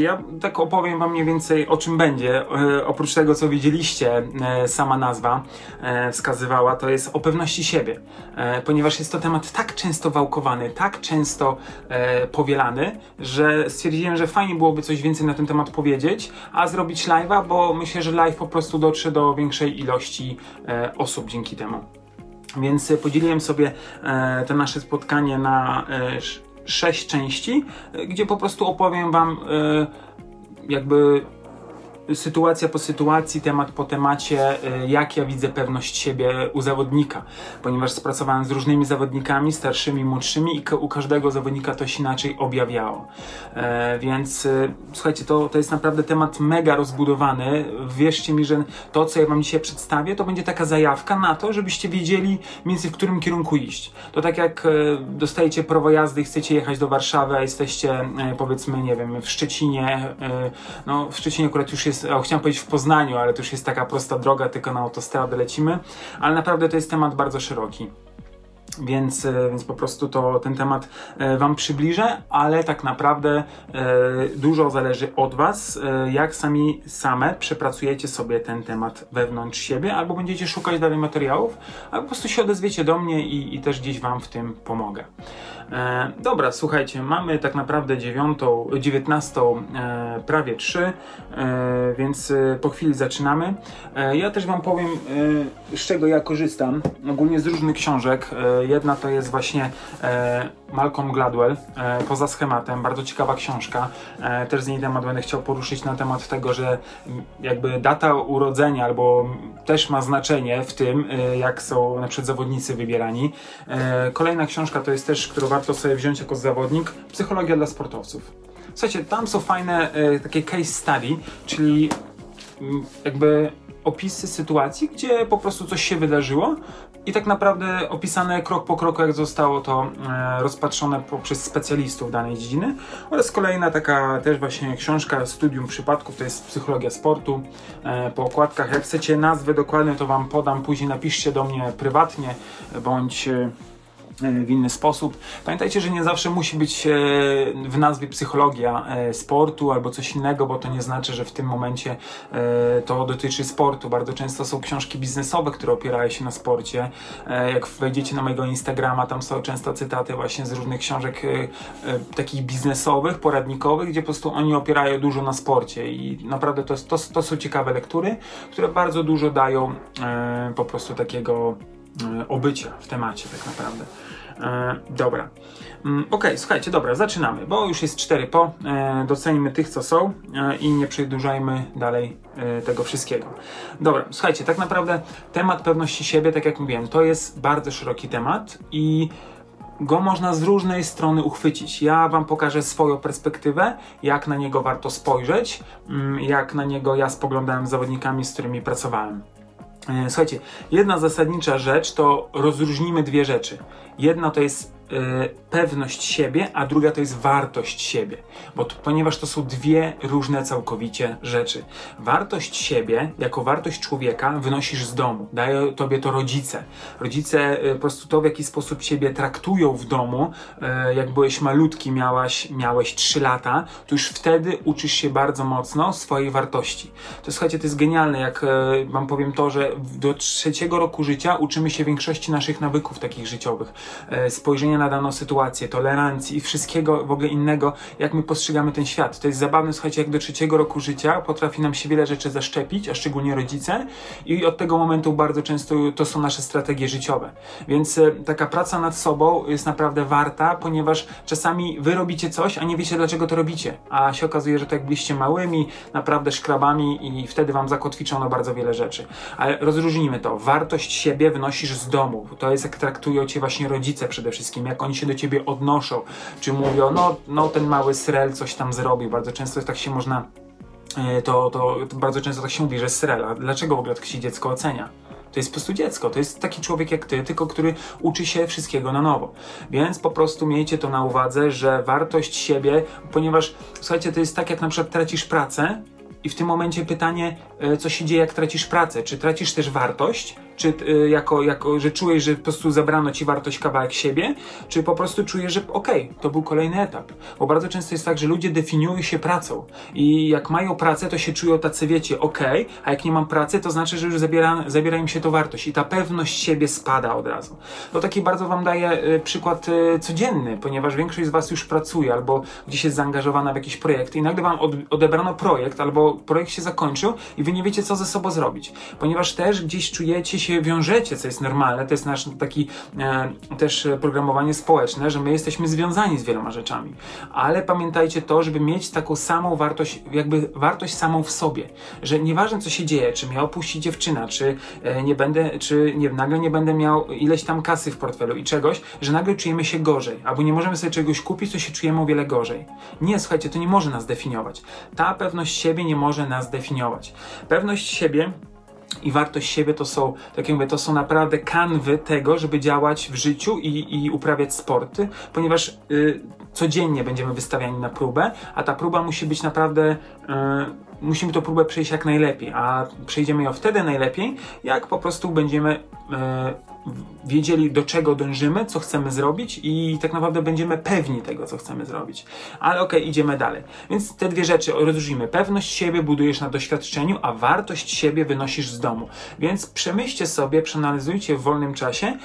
słuchajcie, ja tak opowiem wam mniej więcej o czym będzie. E, oprócz tego, co widzieliście, e, sama nazwa e, wskazywała, to jest o pewności siebie. Ponieważ jest to temat tak często wałkowany, tak często powielany, że stwierdziłem, że fajnie byłoby coś więcej na ten temat powiedzieć, a zrobić live'a, bo myślę, że live po prostu dotrze do większej ilości osób dzięki temu. Więc podzieliłem sobie to nasze spotkanie na sześć części, e, gdzie po prostu opowiem Wam e, jakby sytuacja po sytuacji, temat po temacie, y, jak ja widzę pewność siebie u zawodnika, ponieważ spracowałem z różnymi zawodnikami, starszymi, młodszymi i u każdego zawodnika to się inaczej objawiało. E, więc y, słuchajcie, to, to jest naprawdę temat mega rozbudowany. Wierzcie mi, że to, co ja Wam dzisiaj przedstawię, to będzie taka zajawka na to, żebyście wiedzieli mniej więcej w którym kierunku iść. To tak jak e, dostajecie prawo jazdy i chcecie jechać do Warszawy, a jesteście e, powiedzmy, nie wiem, w Szczecinie, no w Szczecinie akurat już jest, o, chciałem powiedzieć w Poznaniu, ale to już jest taka prosta droga, tylko na autostradę lecimy, ale naprawdę to jest temat bardzo szeroki. Więc, e, więc po prostu to ten temat e, Wam przybliżę, ale tak naprawdę e, dużo zależy od Was, jak sami same przepracujecie sobie ten temat wewnątrz siebie, albo będziecie szukać dalej materiałów, albo po prostu się odezwiecie do mnie i, i też gdzieś Wam w tym pomogę. E, dobra, słuchajcie, mamy tak naprawdę dziewiątą, dziewiętnastą, e, prawie trzy, e, więc e, po chwili zaczynamy. E, ja też Wam powiem, e, z czego ja korzystam, ogólnie z różnych książek. Jedna to jest właśnie Malcolm Gladwell, Poza schematem, bardzo ciekawa książka. Też z niej temat będę chciał poruszyć na temat tego, że jakby data urodzenia albo też ma znaczenie w tym, jak są na przykład zawodnicy wybierani. Kolejna książka to jest też, którą warto sobie wziąć jako zawodnik, Psychologia dla sportowców. Słuchajcie, tam są fajne e, takie case study, czyli mm, jakby opisy sytuacji, gdzie po prostu coś się wydarzyło i tak naprawdę opisane krok po kroku, jak zostało to e, rozpatrzone poprzez specjalistów danej dziedziny. Oraz kolejna taka też właśnie książka, studium przypadków, to jest psychologia sportu. E, po okładkach, jak chcecie nazwę dokładnie, to wam podam, później napiszcie do mnie prywatnie, bądź e, w inny sposób. Pamiętajcie, że nie zawsze musi być e, w nazwie psychologia e, sportu albo coś innego, bo to nie znaczy, że w tym momencie e, to dotyczy sportu. Bardzo często są książki biznesowe, które opierają się na sporcie. E, Jak wejdziecie na mojego Instagrama, tam są często cytaty właśnie z różnych książek e, e, takich biznesowych, poradnikowych, gdzie po prostu oni opierają dużo na sporcie i naprawdę to, to, to są ciekawe lektury, które bardzo dużo dają e, po prostu takiego e, obycia w temacie tak naprawdę. E, dobra. Mm, Okej, słuchajcie, dobra, zaczynamy, bo już jest 4 po. E, docenimy tych, co są e, i nie przedłużajmy dalej e, tego wszystkiego. Dobra, słuchajcie, tak naprawdę temat pewności siebie, tak jak mówiłem, to jest bardzo szeroki temat i go można z różnej strony uchwycić. Ja Wam pokażę swoją perspektywę, jak na niego warto spojrzeć, mm, jak na niego ja spoglądałem z zawodnikami, z którymi pracowałem. E, Słuchajcie, jedna zasadnicza rzecz to rozróżnimy dwie rzeczy. Jedna to jest pewność siebie, a druga to jest wartość siebie, bo to, ponieważ to są dwie różne całkowicie rzeczy. Wartość siebie, jako wartość człowieka, wynosisz z domu, dają tobie to rodzice. Rodzice e, po prostu to, w jaki sposób ciebie traktują w domu, e, jak byłeś malutki, miałaś, miałeś 3 lata, to już wtedy uczysz się bardzo mocno swojej wartości. To słuchajcie, to jest genialne, jak wam powiem to, że do trzeciego roku życia uczymy się większości naszych nawyków takich życiowych, spojrzenia na daną sytuację, tolerancji i wszystkiego w ogóle innego, jak my postrzegamy ten świat. To jest zabawne, słuchajcie, jak do trzeciego roku życia potrafi nam się wiele rzeczy zaszczepić, a szczególnie rodzice i od tego momentu bardzo często to są nasze strategie życiowe. Więc e, taka praca nad sobą jest naprawdę warta, ponieważ czasami wy robicie coś, a nie wiecie dlaczego to robicie, a się okazuje, że to jak byliście małymi, naprawdę szkrabami i wtedy wam zakotwiczono bardzo wiele rzeczy. Ale rozróżnijmy to. Wartość siebie wynosisz z domu. To jest jak traktują cię właśnie rodzice przede wszystkim, jak oni się do ciebie odnoszą, czy mówią, no, no ten mały srel coś tam zrobił. Bardzo często tak się można E, to, to, to bardzo często tak się mówi, że srela. Dlaczego w ogóle tak się dziecko ocenia? To jest po prostu dziecko, to jest taki człowiek jak ty, tylko który uczy się wszystkiego na nowo. Więc po prostu miejcie to na uwadze, że wartość siebie, ponieważ słuchajcie, to jest tak jak na przykład tracisz pracę i w tym momencie pytanie, e, co się dzieje jak tracisz pracę? Czy tracisz też wartość, czy y, jako, jako, że czujesz, że po prostu zabrano ci wartość kawałek siebie, czy po prostu czujesz, że okej, okay, to był kolejny etap. Bo bardzo często jest tak, że ludzie definiują się pracą i jak mają pracę, to się czują tacy, wiecie, okej, okay, a jak nie mam pracy, to znaczy, że już zabiera, zabiera im się to wartość i ta pewność siebie spada od razu. To taki bardzo wam daję y, przykład y, codzienny, ponieważ większość z was już pracuje albo gdzieś jest zaangażowana w jakiś projekt i nagle wam od, odebrano projekt albo projekt się zakończył i wy nie wiecie, co ze sobą zrobić. Ponieważ też gdzieś czujecie się, wiążecie, co jest normalne, to jest nasz taki e, też programowanie społeczne, że my jesteśmy związani z wieloma rzeczami. Ale pamiętajcie to, żeby mieć taką samą wartość, jakby wartość samą w sobie, że nieważne co się dzieje, czy mnie opuści dziewczyna, czy e, nie będę, czy nie, nagle nie będę miał ileś tam kasy w portfelu i czegoś, że nagle czujemy się gorzej, albo nie możemy sobie czegoś kupić, to się czujemy o wiele gorzej. Nie, słuchajcie, to nie może nas definiować. Ta pewność siebie nie może nas definiować. Pewność siebie i wartość siebie to są, tak jakby to są naprawdę kanwy tego, żeby działać w życiu i, i uprawiać sporty, ponieważ y, codziennie będziemy wystawiani na próbę, a ta próba musi być naprawdę. Y, musimy tę próbę przejść jak najlepiej, a przejdziemy ją wtedy najlepiej, jak po prostu będziemy y, wiedzieli, do czego dążymy, co chcemy zrobić i tak naprawdę będziemy pewni tego, co chcemy zrobić. Ale okej, okay, idziemy dalej. Więc te dwie rzeczy rozróżnimy. Pewność siebie budujesz na doświadczeniu, a wartość siebie wynosisz z domu. Więc przemyślcie sobie, przeanalizujcie w wolnym czasie,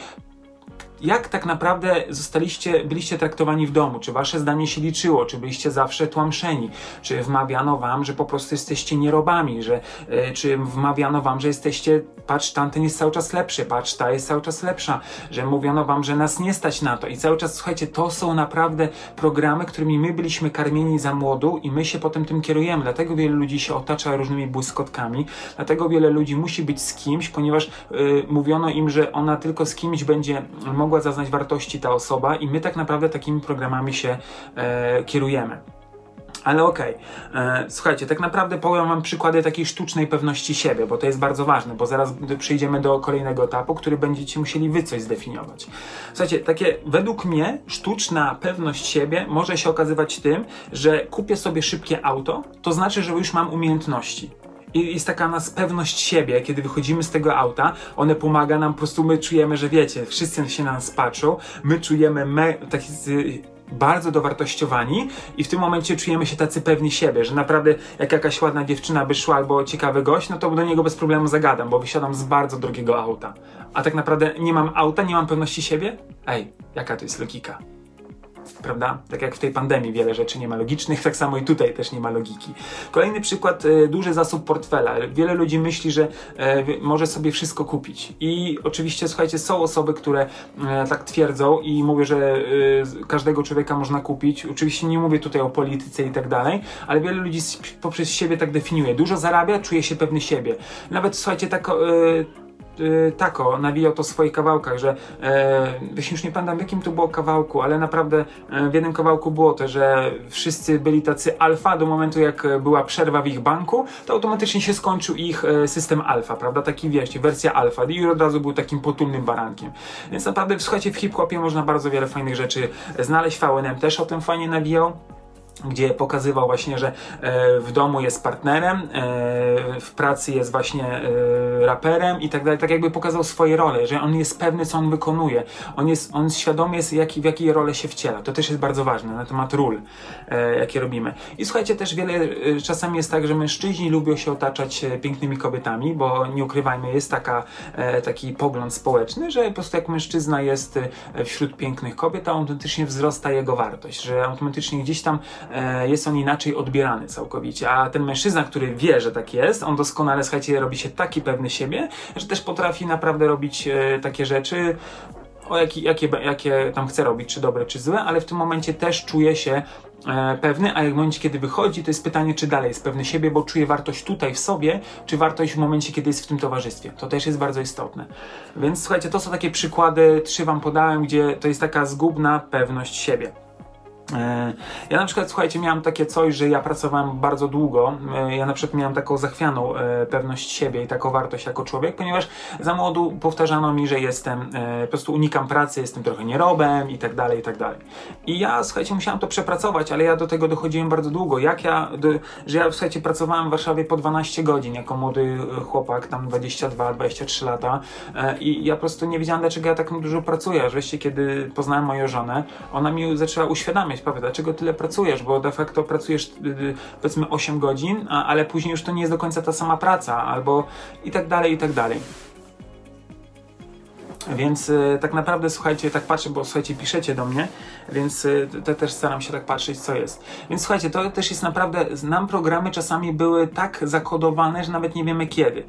jak tak naprawdę zostaliście, byliście traktowani w domu? Czy wasze zdanie się liczyło? Czy byliście zawsze tłamszeni? Czy wmawiano wam, że po prostu jesteście nierobami? Że, yy, czy wmawiano wam, że jesteście, patrz, tamten jest cały czas lepszy, patrz, ta jest cały czas lepsza, że mówiono wam, że nas nie stać na to i cały czas, słuchajcie, to są naprawdę programy, którymi my byliśmy karmieni za młodu i my się potem tym kierujemy. Dlatego wiele ludzi się otacza różnymi błyskotkami, dlatego wiele ludzi musi być z kimś, ponieważ yy, mówiono im, że ona tylko z kimś będzie mogła mogła zaznać wartości ta osoba i my tak naprawdę takimi programami się e, kierujemy. Ale okej, okay. E, słuchajcie, tak naprawdę powiem Wam przykłady takiej sztucznej pewności siebie, bo to jest bardzo ważne, bo zaraz przejdziemy do kolejnego etapu, który będziecie musieli Wy coś zdefiniować. Słuchajcie, takie według mnie sztuczna pewność siebie może się okazywać tym, że kupię sobie szybkie auto, to znaczy, że już mam umiejętności i jest taka nas pewność siebie, kiedy wychodzimy z tego auta, one pomaga nam, po prostu my czujemy, że wiecie, wszyscy się na nas patrzą, my czujemy me, taki bardzo dowartościowani i w tym momencie czujemy się tacy pewni siebie, że naprawdę jak jakaś ładna dziewczyna by szła albo ciekawy gość, no to do niego bez problemu zagadam, bo wysiadam z bardzo drogiego auta. A tak naprawdę nie mam auta, nie mam pewności siebie? Ej, jaka to jest logika? Prawda? Tak jak w tej pandemii wiele rzeczy nie ma logicznych, tak samo i tutaj też nie ma logiki. Kolejny przykład, e, duży zasób portfela. Wiele ludzi myśli, że e, może sobie wszystko kupić. I oczywiście, słuchajcie, są osoby, które e, tak twierdzą i mówię, że każdego człowieka można kupić. Oczywiście nie mówię tutaj o polityce i tak dalej, ale wiele ludzi poprzez siebie tak definiuje. Dużo zarabia, czuje się pewny siebie. Nawet, słuchajcie, tak tako nawijał to w swoich kawałkach, że e, już nie pamiętam w jakim to było kawałku, ale naprawdę e, w jednym kawałku było to, że wszyscy byli tacy alfa do momentu jak była przerwa w ich banku, to automatycznie się skończył ich e, system alfa, prawda? Taki wiecie, wersja alfa i od razu był takim potulnym barankiem. Więc naprawdę słuchajcie, w hip-hopie można bardzo wiele fajnych rzeczy znaleźć. VNM też o tym fajnie nawijał gdzie pokazywał właśnie, że e, w domu jest partnerem, e, w pracy jest właśnie e, raperem i tak dalej, tak jakby pokazał swoje role, że on jest pewny, co on wykonuje, on jest, on świadomy jest, jaki, w jakiej role się wciela. To też jest bardzo ważne na temat ról, jakie robimy. I słuchajcie, też wiele, czasami jest tak, że mężczyźni lubią się otaczać pięknymi kobietami, bo nie ukrywajmy, jest taka, taki pogląd społeczny, że po prostu jak mężczyzna jest wśród pięknych kobiet, to automatycznie wzrasta jego wartość, że automatycznie gdzieś tam jest on inaczej odbierany całkowicie. A ten mężczyzna, który wie, że tak jest, on doskonale, słuchajcie, robi się taki pewny siebie, że też potrafi naprawdę robić e, takie rzeczy, o jakie, jakie, jakie tam chce robić, czy dobre, czy złe, ale w tym momencie też czuje się e, pewny, a jak w momencie, kiedy wychodzi, to jest pytanie, czy dalej jest pewny siebie, bo czuje wartość tutaj w sobie, czy wartość w momencie, kiedy jest w tym towarzystwie. To też jest bardzo istotne. Więc słuchajcie, to są takie przykłady, trzy wam podałem, gdzie to jest taka zgubna pewność siebie. E, ja na przykład, słuchajcie, miałem takie coś, że ja pracowałem bardzo długo. E, ja na przykład miałem taką zachwianą e, pewność siebie i taką wartość jako człowiek, ponieważ za młodu powtarzano mi, że jestem, po prostu unikam pracy, jestem trochę nierobem i tak dalej, i tak dalej. I ja, słuchajcie, musiałem to przepracować, ale ja do tego dochodziłem bardzo długo. Jak ja, że ja, słuchajcie, pracowałem w Warszawie po 12 godzin jako młody chłopak, tam 22-23 lata i ja po prostu nie wiedziałem, dlaczego ja tak dużo pracuję. Wreszcie, kiedy poznałem moją żonę, ona mi zaczęła uświadamiać, powiedz, dlaczego tyle pracujesz, bo de facto pracujesz y, powiedzmy 8 godzin, a, ale później już to nie jest do końca ta sama praca, albo i tak dalej, i tak dalej. Więc y, tak naprawdę, słuchajcie, tak patrzę, bo słuchajcie, piszecie do mnie, więc y, też staram się tak patrzeć, co jest. Więc słuchajcie, to też jest naprawdę, nam programy czasami były tak zakodowane, że nawet nie wiemy kiedy.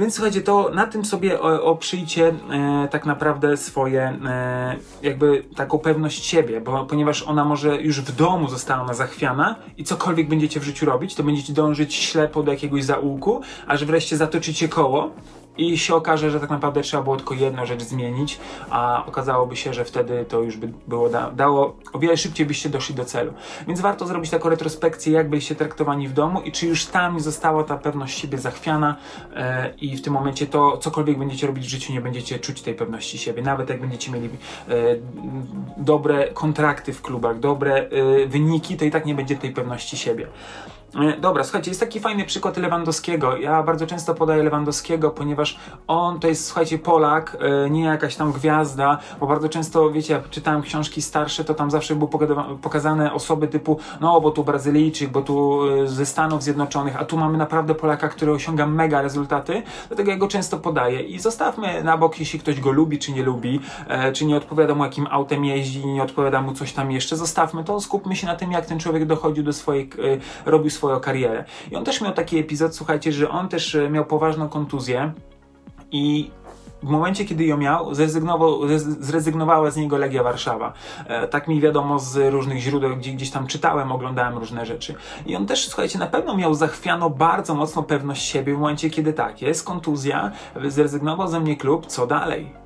Więc słuchajcie, to na tym sobie oprzyjcie e, tak naprawdę swoje, e, jakby taką pewność siebie, bo ponieważ ona może już w domu została ona zachwiana i cokolwiek będziecie w życiu robić, to będziecie dążyć ślepo do jakiegoś zaułku, aż wreszcie zatoczycie koło i się okaże, że tak naprawdę trzeba było tylko jedną rzecz zmienić, a okazałoby się, że wtedy to już by było da dało, o wiele szybciej byście doszli do celu. Więc warto zrobić taką retrospekcję, jak byliście traktowani w domu i czy już tam została ta pewność siebie zachwiana e, i w tym momencie to cokolwiek będziecie robić w życiu, nie będziecie czuć tej pewności siebie. Nawet jak będziecie mieli e, dobre kontrakty w klubach, dobre e, wyniki, to i tak nie będzie tej pewności siebie. E, dobra, słuchajcie, jest taki fajny przykład Lewandowskiego. Ja bardzo często podaję Lewandowskiego, ponieważ on to jest, słuchajcie, Polak, e, nie jakaś tam gwiazda, bo bardzo często, wiecie, jak czytałem książki starsze, to tam zawsze były pokazane osoby typu, no, bo tu Brazylijczyk, bo tu e, ze Stanów Zjednoczonych, a tu mamy naprawdę Polaka, który osiąga mega rezultaty, dlatego ja go często podaję. I zostawmy na bok, jeśli ktoś go lubi, czy nie lubi, czy nie odpowiada mu, jakim autem jeździ, nie odpowiada mu coś tam jeszcze, zostawmy to, skupmy się na tym, jak ten człowiek dochodził do swojej, robił swoją karierę. I on też miał taki epizod, słuchajcie, że on też e, miał poważną kontuzję i w momencie, kiedy ją miał, zrezygnował, zrezygnowała z niego Legia Warszawa. E, tak mi wiadomo z różnych źródeł, gdzie gdzieś tam czytałem, oglądałem różne rzeczy. I on też, słuchajcie, na pewno miał zachwiano bardzo mocno pewność siebie w momencie, kiedy tak, jest kontuzja, zrezygnował ze mnie klub, co dalej?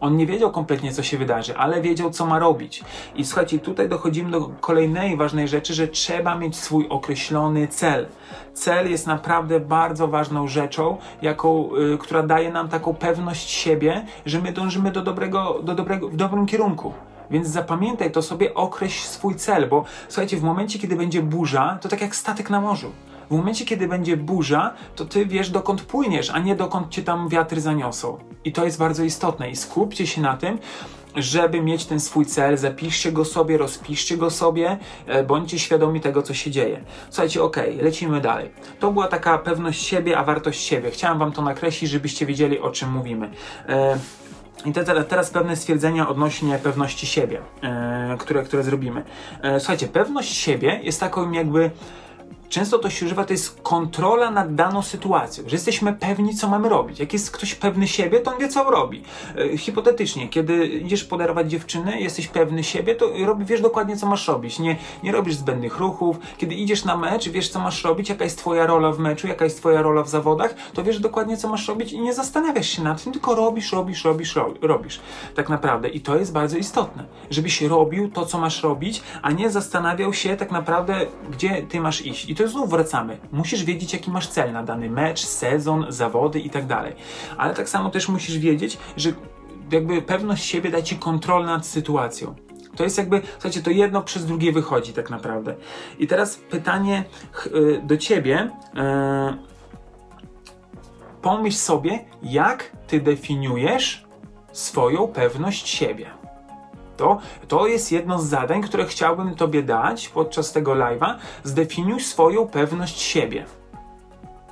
On nie wiedział kompletnie, co się wydarzy, ale wiedział, co ma robić. I słuchajcie, tutaj dochodzimy do kolejnej ważnej rzeczy, że trzeba mieć swój określony cel. Cel jest naprawdę bardzo ważną rzeczą, jaką, y, która daje nam taką pewność siebie, że my dążymy do dobrego, do dobrego, w dobrym kierunku. Więc zapamiętaj to sobie, określ swój cel, bo słuchajcie, w momencie, kiedy będzie burza, to tak jak statek na morzu. W momencie, kiedy będzie burza, to ty wiesz, dokąd płyniesz, a nie dokąd cię tam wiatry zaniosą. I to jest bardzo istotne. I skupcie się na tym, żeby mieć ten swój cel, zapiszcie go sobie, rozpiszcie go sobie, e, bądźcie świadomi tego, co się dzieje. Słuchajcie, ok, lecimy dalej. To była taka pewność siebie, a wartość siebie. Chciałem wam to nakreślić, żebyście wiedzieli, o czym mówimy. E, i te, teraz pewne stwierdzenia odnośnie pewności siebie, e, które, które zrobimy. Słuchajcie, pewność siebie jest taką jakby często to się używa, to jest kontrola nad daną sytuacją, że jesteśmy pewni, co mamy robić. Jak jest ktoś pewny siebie, to on wie, co robi. E, hipotetycznie, kiedy idziesz podarować dziewczynę, jesteś pewny siebie, to robi, wiesz dokładnie, co masz robić. Nie, nie robisz zbędnych ruchów. Kiedy idziesz na mecz, wiesz, co masz robić, jaka jest twoja rola w meczu, jaka jest twoja rola w zawodach, to wiesz dokładnie, co masz robić i nie zastanawiasz się nad tym, tylko robisz, robisz, robisz, robisz. Tak naprawdę. I to jest bardzo istotne, żebyś robił to, co masz robić, a nie zastanawiał się tak naprawdę, gdzie ty masz iść. I to znów wracamy. Musisz wiedzieć, jaki masz cel na dany mecz, sezon, zawody i tak. Ale tak samo też musisz wiedzieć, że jakby pewność siebie da ci kontrolę nad sytuacją. To jest jakby, słuchajcie, to jedno przez drugie wychodzi tak naprawdę. I teraz pytanie y, do ciebie. Y, pomyśl sobie, jak ty definiujesz swoją pewność siebie. To, to jest jedno z zadań, które chciałbym Tobie dać podczas tego live'a. Zdefiniuj swoją pewność siebie.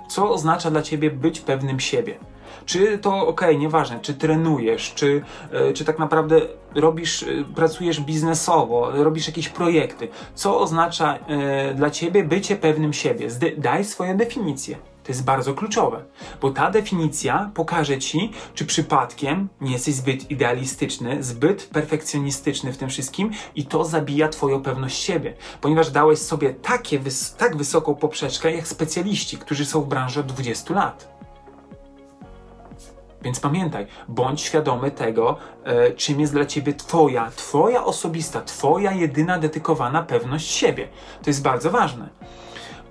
Co oznacza dla Ciebie być pewnym siebie? Czy to ok, nieważne, czy trenujesz, czy, yy, czy tak naprawdę robisz, yy, pracujesz biznesowo, robisz jakieś projekty. Co oznacza yy, dla ciebie bycie pewnym siebie? Zde daj swoją definicję. To jest bardzo kluczowe, bo ta definicja pokaże ci, czy przypadkiem nie jesteś zbyt idealistyczny, zbyt perfekcjonistyczny w tym wszystkim i to zabija twoją pewność siebie, ponieważ dałeś sobie takie tak wysoką poprzeczkę jak specjaliści, którzy są w branży od 20 lat. Więc pamiętaj, bądź świadomy tego, e, czym jest dla ciebie Twoja, Twoja osobista, Twoja jedyna dedykowana pewność siebie. To jest bardzo ważne.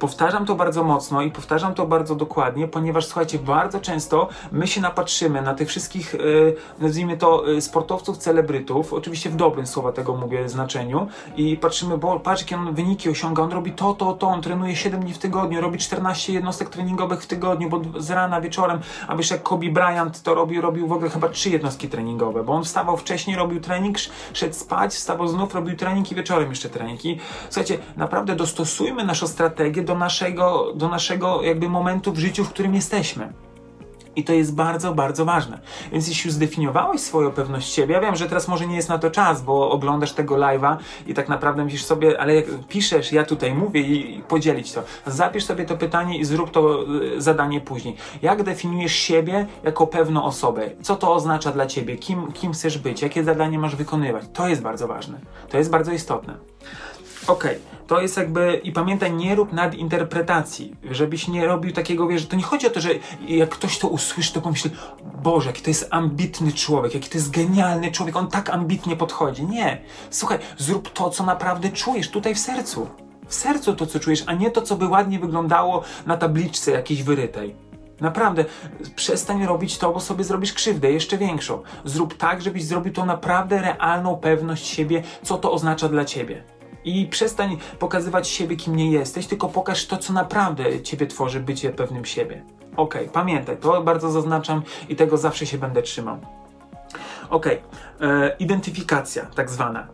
Powtarzam to bardzo mocno i powtarzam to bardzo dokładnie, ponieważ słuchajcie, bardzo często my się napatrzymy na tych wszystkich, yy, nazwijmy to, yy, sportowców, celebrytów, oczywiście w dobrym słowa tego mówię znaczeniu, i patrzymy, bo patrz, jakie on wyniki osiąga, on robi to, to, to, on trenuje 7 dni w tygodniu, robi 14 jednostek treningowych w tygodniu, bo z rana wieczorem, a wiesz, jak Kobe Bryant to robił, robił w ogóle chyba 3 jednostki treningowe, bo on wstawał wcześniej, robił trening, szedł spać, wstawał znów, robił trening i wieczorem jeszcze trening. I słuchajcie, naprawdę dostosujmy naszą strategię do do naszego, do naszego jakby momentu w życiu, w którym jesteśmy. I to jest bardzo, bardzo ważne. Więc jeśli już zdefiniowałeś swoją pewność siebie, ja wiem, że teraz może nie jest na to czas, bo oglądasz tego live'a i tak naprawdę myślisz sobie, ale jak piszesz, ja tutaj mówię i podzielić to. Zapisz sobie to pytanie i zrób to y, zadanie później. Jak definiujesz siebie jako pewną osobę? Co to oznacza dla ciebie? Kim, kim chcesz być? Jakie zadanie masz wykonywać? To jest bardzo ważne. To jest bardzo istotne. Okej, okay. to jest jakby, i pamiętaj, nie rób nadinterpretacji, żebyś nie robił takiego, wiesz, to nie chodzi o to, że jak ktoś to usłyszy, to pomyśli, Boże, jaki to jest ambitny człowiek, jaki to jest genialny człowiek, on tak ambitnie podchodzi. Nie, słuchaj, zrób to, co naprawdę czujesz tutaj w sercu. W sercu to, co czujesz, a nie to, co by ładnie wyglądało na tabliczce jakiejś wyrytej. Naprawdę, przestań robić to, bo sobie zrobisz krzywdę jeszcze większą. Zrób tak, żebyś zrobił to naprawdę realną pewność siebie, co to oznacza dla ciebie. I przestań pokazywać siebie, kim nie jesteś, tylko pokaż to, co naprawdę ciebie tworzy, bycie pewnym siebie. Ok, pamiętaj, to bardzo zaznaczam i tego zawsze się będę trzymał. Ok, e, identyfikacja, tak zwana.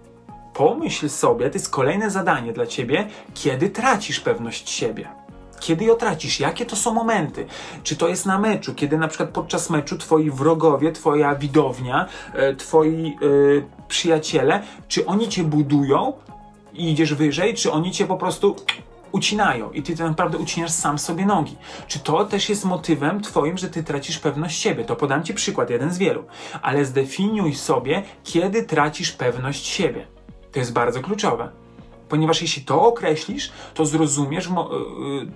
Pomyśl sobie, to jest kolejne zadanie dla ciebie, kiedy tracisz pewność siebie. Kiedy ją tracisz? Jakie to są momenty? Czy to jest na meczu, kiedy na przykład podczas meczu twoi wrogowie, twoja widownia, e, twoi e, przyjaciele, czy oni cię budują, i idziesz wyżej, czy oni cię po prostu ucinają i ty tak naprawdę ucinasz sam sobie nogi. Czy to też jest motywem twoim, że ty tracisz pewność siebie? To podam ci przykład, jeden z wielu. Ale zdefiniuj sobie, kiedy tracisz pewność siebie. To jest bardzo kluczowe. Ponieważ jeśli to określisz, to zrozumiesz y,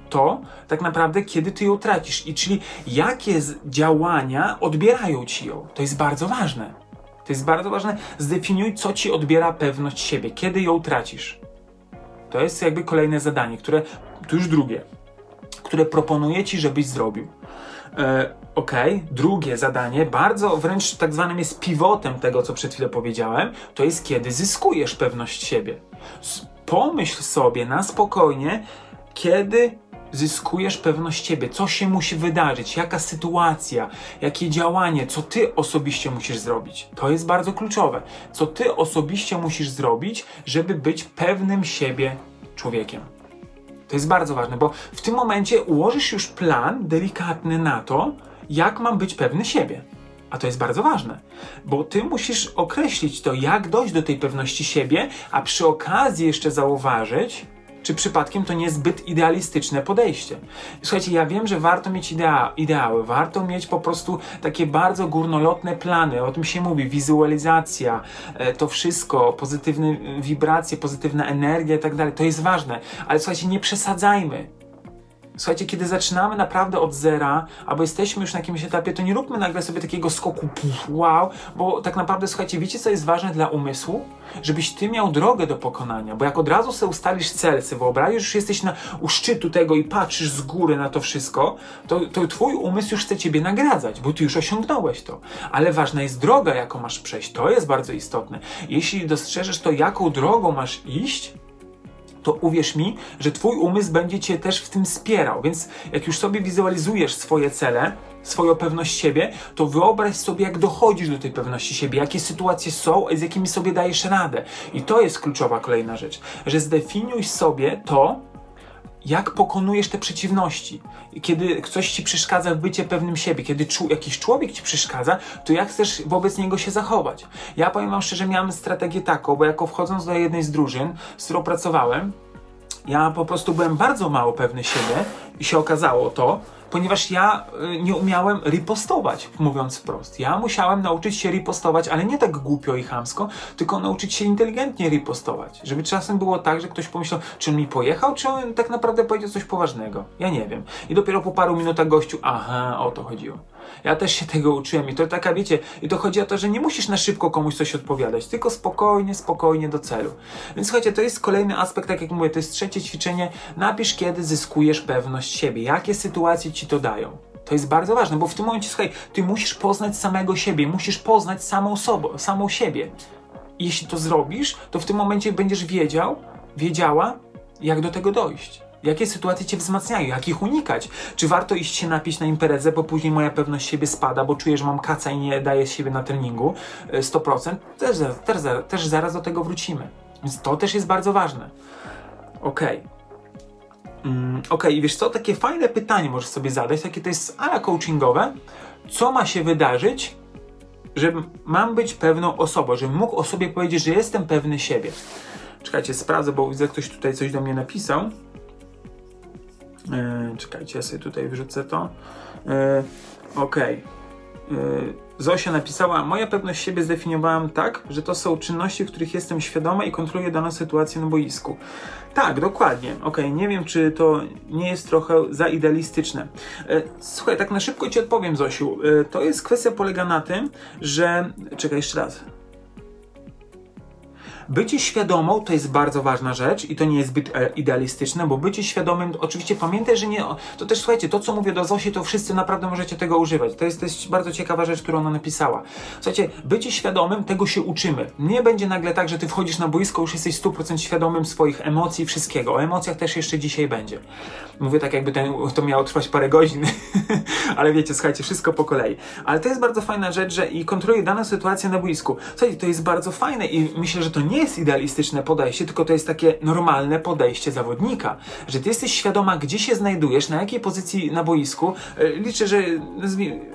to tak naprawdę, kiedy ty ją tracisz. I czyli jakie działania odbierają ci ją. To jest bardzo ważne. To jest bardzo ważne. Zdefiniuj, co ci odbiera pewność siebie, kiedy ją tracisz. To jest jakby kolejne zadanie, które, to już drugie, które proponuję ci, żebyś zrobił. E, ok, drugie zadanie, bardzo wręcz tak zwanym jest pivotem tego, co przed chwilą powiedziałem, to jest kiedy zyskujesz pewność siebie. Pomyśl sobie na spokojnie, kiedy zyskujesz pewność siebie, co się musi wydarzyć, jaka sytuacja, jakie działanie, co ty osobiście musisz zrobić. To jest bardzo kluczowe. Co ty osobiście musisz zrobić, żeby być pewnym siebie człowiekiem. To jest bardzo ważne, bo w tym momencie ułożysz już plan delikatny na to, jak mam być pewny siebie. A to jest bardzo ważne, bo ty musisz określić to, jak dojść do tej pewności siebie, a przy okazji jeszcze zauważyć, czy przypadkiem to nie zbyt idealistyczne podejście? Słuchajcie, ja wiem, że warto mieć idea, ideały, warto mieć po prostu takie bardzo górnolotne plany, o tym się mówi, wizualizacja, e, to wszystko, pozytywne wibracje, pozytywna energia i tak dalej, to jest ważne, ale słuchajcie, nie przesadzajmy. Słuchajcie, kiedy zaczynamy naprawdę od zera, albo jesteśmy już na jakimś etapie, to nie róbmy nagle sobie takiego skoku, puf, wow, bo tak naprawdę, słuchajcie, wiecie, co jest ważne dla umysłu? Żebyś ty miał drogę do pokonania, bo jak od razu sobie ustalisz cel, sobie wyobrazisz, że jesteś na, u szczytu tego i patrzysz z góry na to wszystko, to, to twój umysł już chce ciebie nagradzać, bo ty już osiągnąłeś to. Ale ważna jest droga, jaką masz przejść. To jest bardzo istotne. Jeśli dostrzeżesz to, jaką drogą masz iść, to uwierz mi, że Twój umysł będzie Cię też w tym wspierał. Więc jak już sobie wizualizujesz swoje cele, swoją pewność siebie, to wyobraź sobie, jak dochodzisz do tej pewności siebie, jakie sytuacje są, z jakimi sobie dajesz radę. I to jest kluczowa kolejna rzecz, że zdefiniuj sobie to, jak pokonujesz te przeciwności. Kiedy ktoś ci przeszkadza w bycie pewnym siebie, kiedy czu, jakiś człowiek ci przeszkadza, to jak chcesz wobec niego się zachować? Ja powiem wam szczerze, miałem strategię taką, bo jako wchodząc do jednej z drużyn, z którą pracowałem, ja po prostu byłem bardzo mało pewny siebie i się okazało to, ponieważ ja y, nie umiałem ripostować, mówiąc wprost. Ja musiałem nauczyć się ripostować, ale nie tak głupio i chamsko, tylko nauczyć się inteligentnie ripostować. Żeby czasem było tak, że ktoś pomyślał, czy on mi pojechał, czy on tak naprawdę powiedział coś poważnego. Ja nie wiem. I dopiero po paru minutach gościu, aha, o to chodziło. Ja też się tego uczyłem i to taka, wiecie, i to chodzi o to, że nie musisz na szybko komuś coś odpowiadać, tylko spokojnie, spokojnie do celu. Więc słuchajcie, to jest kolejny aspekt, tak jak mówię, to jest trzecie ćwiczenie. Napisz, kiedy zyskujesz pewność siebie, jakie sytuacje ci to dają. To jest bardzo ważne, bo w tym momencie, słuchaj, ty musisz poznać samego siebie, musisz poznać samą, sobą, samą siebie. I jeśli to zrobisz, to w tym momencie będziesz wiedział, wiedziała, jak do tego dojść. Jakie sytuacje cię wzmacniają, jak ich unikać? Czy warto iść się napić na imprezę, bo później moja pewność siebie spada, bo czuję, że mam kaca i nie daję siebie na treningu 100%? Też, też, też zaraz do tego wrócimy. Więc to też jest bardzo ważne. Okej. Okay. Mm, ok, i wiesz co, takie fajne pytanie możesz sobie zadać, takie to jest ala coachingowe. Co ma się wydarzyć, że mam być pewną osobą, żebym mógł o sobie powiedzieć, że jestem pewny siebie? Czekajcie, sprawdzę, bo widzę, ktoś tutaj coś do mnie napisał. Yy, czekajcie, ja sobie tutaj wrzucę to. Yy, Okej. Okay. Yy, Zosia napisała, moja pewność siebie zdefiniowałam tak, że to są czynności, w których jestem świadoma i kontroluję daną sytuację na boisku. Tak, dokładnie. Okej, okay, nie wiem, czy to nie jest trochę za idealistyczne. Słuchaj, tak na szybko ci odpowiem, Zosiu. To jest kwestia polega na tym, że... Czekaj jeszcze raz. Bycie świadomą to jest bardzo ważna rzecz i to nie jest zbyt e, idealistyczne, bo bycie świadomym, oczywiście pamiętaj, że nie, to też słuchajcie, to co mówię do Zosi, to wszyscy naprawdę możecie tego używać. To jest, jest bardzo ciekawa rzecz, którą ona napisała. Słuchajcie, bycie świadomym, tego się uczymy. Nie będzie nagle tak, że ty wchodzisz na boisko, już jesteś 100% świadomym swoich emocji, wszystkiego. O emocjach też jeszcze dzisiaj będzie. Mówię tak, jakby ten, to miało trwać parę godzin, ale wiecie, słuchajcie, wszystko po kolei. Ale to jest bardzo fajna rzecz, że i kontroluje daną sytuację na boisku. Słuchajcie, to jest bardzo fajne i myślę, że to nie jest idealistyczne podejście, tylko to jest takie normalne podejście zawodnika, że ty jesteś świadoma, gdzie się znajdujesz, na jakiej pozycji na boisku. E, liczę, że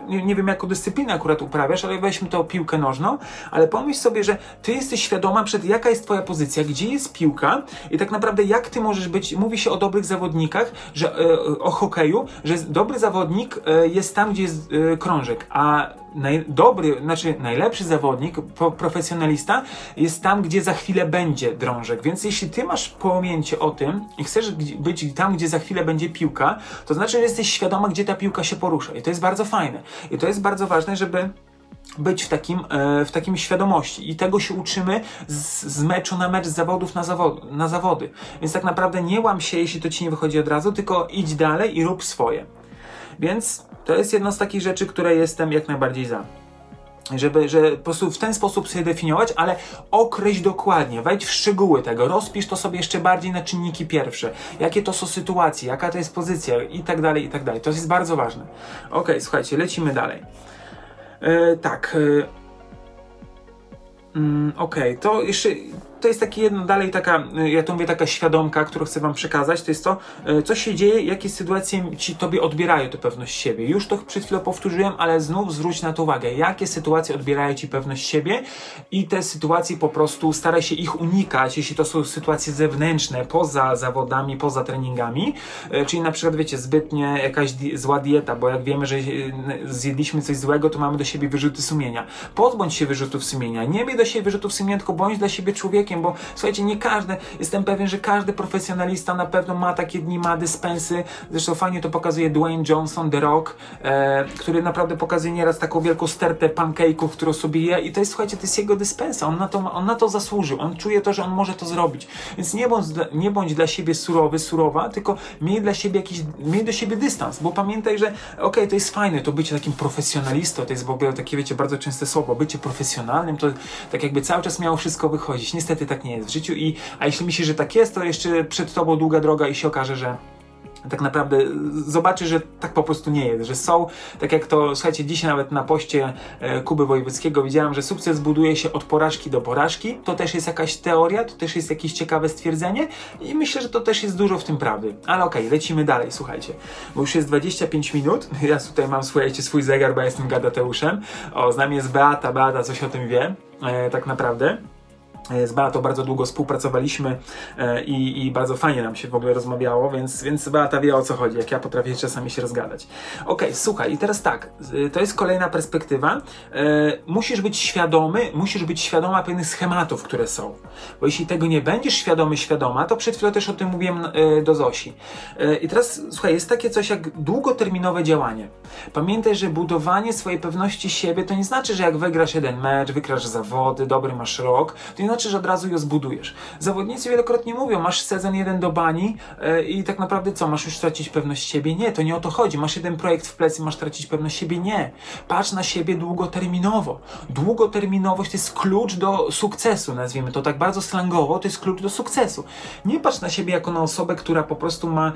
nie, wiem, jaką dyscyplinę akurat uprawiasz, ale weźmy to piłkę nożną, ale pomyśl sobie, że ty jesteś świadoma przed jaka jest twoja pozycja, gdzie jest piłka. I tak naprawdę jak ty możesz być, mówi się o dobrych zawodnikach, że e, o hokeju, że dobry zawodnik e, jest tam, gdzie jest krążek, a naj, dobry, znaczy najlepszy zawodnik, pro, profesjonalista jest tam, gdzie za chwilę będzie drążek. Więc jeśli ty masz pojęcie o tym i chcesz być tam, gdzie za chwilę będzie piłka, to znaczy, że jesteś świadoma, gdzie ta piłka się porusza. I to jest bardzo fajne. I to jest bardzo ważne, żeby być w takim, e, w takim świadomości. I tego się uczymy z, z meczu na mecz, z zawodów na, zawod, na zawody. Więc tak naprawdę nie łam się, jeśli to ci nie wychodzi od razu, tylko idź dalej i rób swoje. Więc to jest jedna z takich rzeczy, które jestem jak najbardziej za. Żeby że po prostu w ten sposób sobie definiować, ale określ dokładnie, wejdź w szczegóły tego, rozpisz to sobie jeszcze bardziej na czynniki pierwsze, jakie to są sytuacje, jaka to jest pozycja i tak dalej, i tak dalej. To jest bardzo ważne. Ok, słuchajcie, lecimy dalej. E, tak. E, mm, okay, to jeszcze to jest taki jedno dalej taka, y, ja to mówię, taka świadomka, którą chcę wam przekazać, to jest to, y, co się dzieje, jakie sytuacje ci tobie odbierają tę pewność siebie. Już to przed chwilą powtórzyłem, ale znów zwróć na to uwagę, jakie sytuacje odbierają ci pewność siebie i te sytuacje po prostu staraj się ich unikać, jeśli to są sytuacje zewnętrzne, poza zawodami, poza treningami, y, czyli na przykład, wiecie, zbytnie jakaś di zła dieta, bo jak wiemy, że zjedliśmy coś złego, to mamy do siebie wyrzuty sumienia. Pozbądź się wyrzutów sumienia. Nie miej do siebie wyrzutów sumienia, tylko bądź dla siebie człowiekiem, bo słuchajcie, nie każdy, jestem pewien, że każdy profesjonalista na pewno ma takie dni, ma dyspensy. Zresztą fajnie to pokazuje Dwayne Johnson, The Rock, e, który naprawdę pokazuje nieraz taką wielką stertę pancake'ów, którą sobie je i to jest, słuchajcie, to jest jego dyspensa. On na to, on na to zasłużył. On czuje to, że on może to zrobić. Więc nie bądź, nie bądź dla siebie surowy, surowa, tylko miej dla siebie jakiś, miej do siebie dystans, bo pamiętaj, że okej, okay, to jest fajne, to bycie takim profesjonalistą, to jest w ogóle takie, wiecie, bardzo częste słowo, bycie profesjonalnym, to tak jakby cały czas miało wszystko wychodzić. Niestety tak nie jest w życiu. I a jeśli myślisz, że tak jest, to jeszcze przed tobą długa droga i się okaże, że tak naprawdę zobaczy, że tak po prostu nie jest, że są, tak jak to, słuchajcie, dzisiaj nawet na poście e, Kuby Wojewódzkiego widziałem, że sukces buduje się od porażki do porażki, to też jest jakaś teoria, to też jest jakieś ciekawe stwierdzenie i myślę, że to też jest dużo w tym prawdy. Ale okej, okay, lecimy dalej, słuchajcie, bo już jest 25 minut, ja tutaj mam, słuchajcie, swój zegar, bo ja jestem gadateuszem, o, z nami jest Beata, Beata coś o tym wie, e, tak naprawdę. E, z Beatą bardzo długo współpracowaliśmy e, i, i, bardzo fajnie nam się w ogóle rozmawiało, więc, więc Beata wie o co chodzi, jak ja potrafię czasami się rozgadać. Ok, słuchaj, i teraz tak, to jest kolejna perspektywa. E, musisz być świadomy, musisz być świadoma pewnych schematów, które są. Bo jeśli tego nie będziesz świadomy, świadoma, to przed chwilą też o tym mówiłem do Zosi. I teraz, słuchaj, jest takie coś jak długoterminowe działanie. Pamiętaj, że budowanie swojej pewności siebie to nie znaczy, że jak wygrasz jeden mecz, wygrasz zawody, dobry masz rok, to nie znaczy, że od razu ją zbudujesz. Zawodnicy wielokrotnie mówią, masz sezon jeden do bani yy, i tak naprawdę co, masz już tracić pewność siebie? Nie, to nie o to chodzi. Masz jeden projekt w plecy, masz tracić pewność siebie? Nie. Patrz na siebie długoterminowo. Długoterminowość to jest klucz do sukcesu, nazwijmy to tak bardzo slangowo, to jest klucz do sukcesu. Nie patrz na siebie jako na osobę, która po prostu ma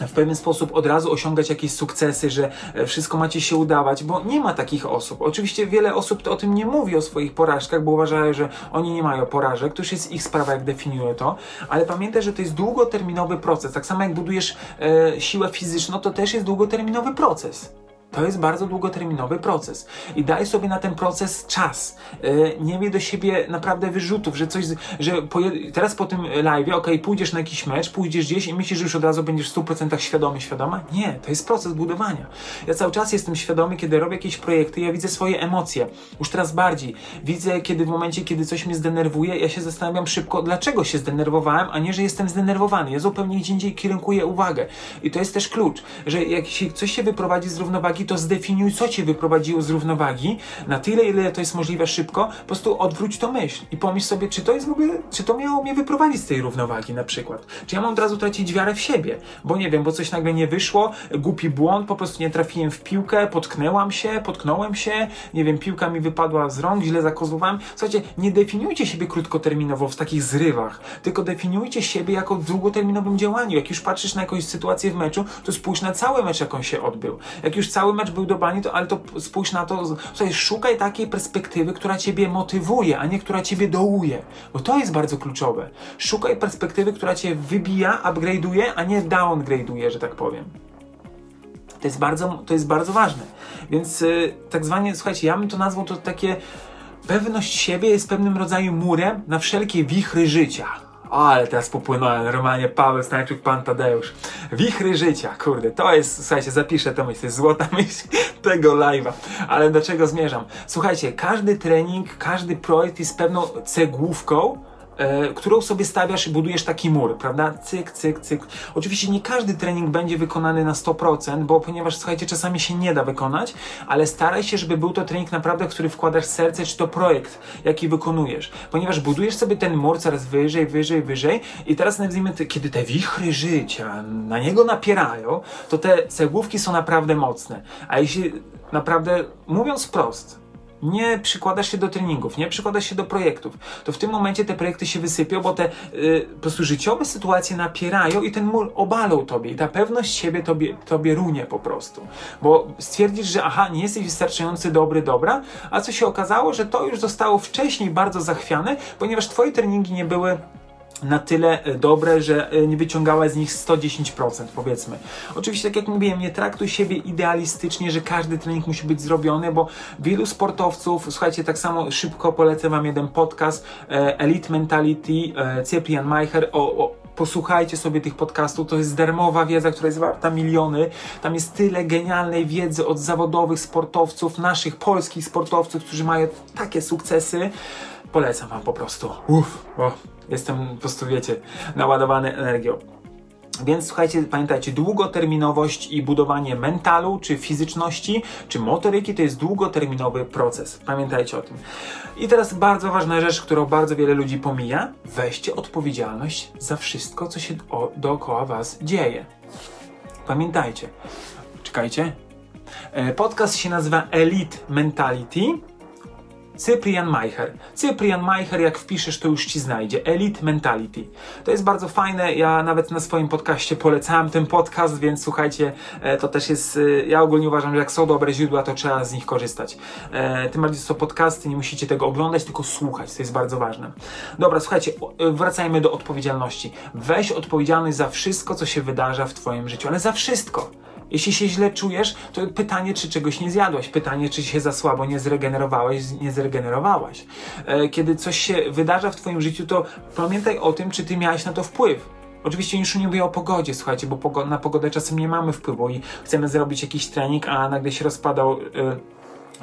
w pewien sposób od razu osiągać jakieś sukcesy, że e, wszystko macie się udawać, bo nie ma takich osób. Oczywiście wiele osób o tym nie mówi, o swoich porażkach, bo uważają, że oni nie mają porażek, to już jest ich sprawa, jak definiują to, ale pamiętaj, że to jest długoterminowy proces. Tak samo jak budujesz e, siłę fizyczną, to też jest długoterminowy proces. To jest bardzo długoterminowy proces i daj sobie na ten proces czas. E, nie miej do siebie naprawdę wyrzutów, że coś, że po, teraz po tym live, ok, pójdziesz na jakiś mecz, pójdziesz gdzieś i myślisz, że już od razu będziesz w 100% świadomy, świadoma? Nie, to jest proces budowania. Ja cały czas jestem świadomy, kiedy robię jakieś projekty, ja widzę swoje emocje. Już teraz bardziej. Widzę, kiedy w momencie, kiedy coś mnie zdenerwuje, ja się zastanawiam szybko, dlaczego się zdenerwowałem, a nie, że jestem zdenerwowany. Ja zupełnie gdzie indziej kierunkuję uwagę. I to jest też klucz, że jak się, coś się wyprowadzi z równowagi, to zdefiniuj, co cię wyprowadziło z równowagi, na tyle, ile to jest możliwe szybko, po prostu odwróć to myśl i pomyśl sobie, czy to jest w ogóle, czy to miało mnie wyprowadzić z tej równowagi na przykład. Czy ja mam od razu tracić wiarę w siebie, bo nie wiem, bo coś nagle nie wyszło, głupi błąd, po prostu nie trafiłem w piłkę, potknęłam się, potknąłem się, nie wiem, piłka mi wypadła z rąk, źle zakozowałem. Słuchajcie, nie definiujcie siebie krótkoterminowo w takich zrywach, tylko definiujcie siebie jako w długoterminowym działaniu. Jak już patrzysz na jakąś sytuację w meczu, to spójrz na cały mecz, jak on się odbył. Jak już cały mecz był do bani, to, ale to spójrz na to, słuchaj, szukaj takiej perspektywy, która ciebie motywuje, a nie która ciebie dołuje, bo to jest bardzo kluczowe. Szukaj perspektywy, która cię wybija, upgrade'uje, a nie downgrade'uje, że tak powiem. To jest bardzo, to jest bardzo ważne. Więc yy, tak zwanie, słuchajcie, ja bym to nazwał to takie pewność siebie jest pewnym rodzajem murem na wszelkie wichry życia ale teraz popłynąłem, normalnie Paweł Stańczuk, Pan Tadeusz. Wichry życia, kurde, to jest, słuchajcie, zapiszę to myśl, to jest złota myśl tego live'a. Ale do czego zmierzam? Słuchajcie, każdy trening, każdy projekt jest pewną cegłówką, którą sobie stawiasz i budujesz taki mur, prawda? Cyk, cyk, cyk. Oczywiście nie każdy trening będzie wykonany na 100%, bo ponieważ, słuchajcie, czasami się nie da wykonać, ale staraj się, żeby był to trening naprawdę, w który wkładasz serce, czy to projekt, jaki wykonujesz. Ponieważ budujesz sobie ten mur coraz wyżej, wyżej, wyżej i teraz nazwijmy, kiedy te wichry życia na niego napierają, to te cegłówki są naprawdę mocne. A jeśli naprawdę, mówiąc prost, nie przykładasz się do treningów, nie przykładasz się do projektów, to w tym momencie te projekty się wysypią, bo te y, po prostu życiowe sytuacje napierają i ten mur obalą tobie i ta pewność siebie tobie, tobie runie po prostu. Bo stwierdzisz, że aha, nie jesteś wystarczający dobry, dobra, a co się okazało, że to już zostało wcześniej bardzo zachwiane, ponieważ twoje treningi nie były na tyle e, dobre, że e, nie wyciągała z nich 110% powiedzmy. Oczywiście, tak jak mówiłem, nie traktuj siebie idealistycznie, że każdy trening musi być zrobiony, bo wielu sportowców, słuchajcie, tak samo szybko polecę wam jeden podcast e, Elite Mentality, Cyprian Meicher o, o posłuchajcie sobie tych podcastów, to jest darmowa wiedza, która jest warta miliony. Tam jest tyle genialnej wiedzy od zawodowych sportowców, naszych polskich sportowców, którzy mają takie sukcesy. Polecam wam po prostu. Uff. Jestem po prostu, wiecie, naładowany energią. Więc słuchajcie, pamiętajcie, długoterminowość i budowanie mentalu, czy fizyczności, czy motoryki to jest długoterminowy proces. Pamiętajcie o tym. I teraz bardzo ważna rzecz, którą bardzo wiele ludzi pomija. Weźcie odpowiedzialność za wszystko, co się dookoła Was dzieje. Pamiętajcie. Czekajcie. E, podcast się nazywa Elite Mentality Cyprian Meicher. Cyprian Meicher, jak wpiszesz, to już ci znajdzie. Elite Mentality. To jest bardzo fajne. Ja nawet na swoim podcaście polecałem ten podcast, więc słuchajcie, e, to też jest. E, ja ogólnie uważam, że jak są dobre źródła, to trzeba z nich korzystać. E, tym bardziej są podcasty, nie musicie tego oglądać, tylko słuchać. To jest bardzo ważne. Dobra, słuchajcie, wracajmy do odpowiedzialności. Weź odpowiedzialność za wszystko, co się wydarza w Twoim życiu, ale za wszystko. Jeśli się źle czujesz, to pytanie, czy czegoś nie zjadłaś, pytanie, czy się za słabo nie zregenerowałeś, nie zregenerowałaś. E, kiedy coś się wydarza w Twoim życiu, to pamiętaj o tym, czy Ty miałeś na to wpływ. Oczywiście już nie mówię o pogodzie, słuchajcie, bo na pogodę czasem nie mamy wpływu i chcemy zrobić jakiś trening, a nagle się rozpadał. Yy,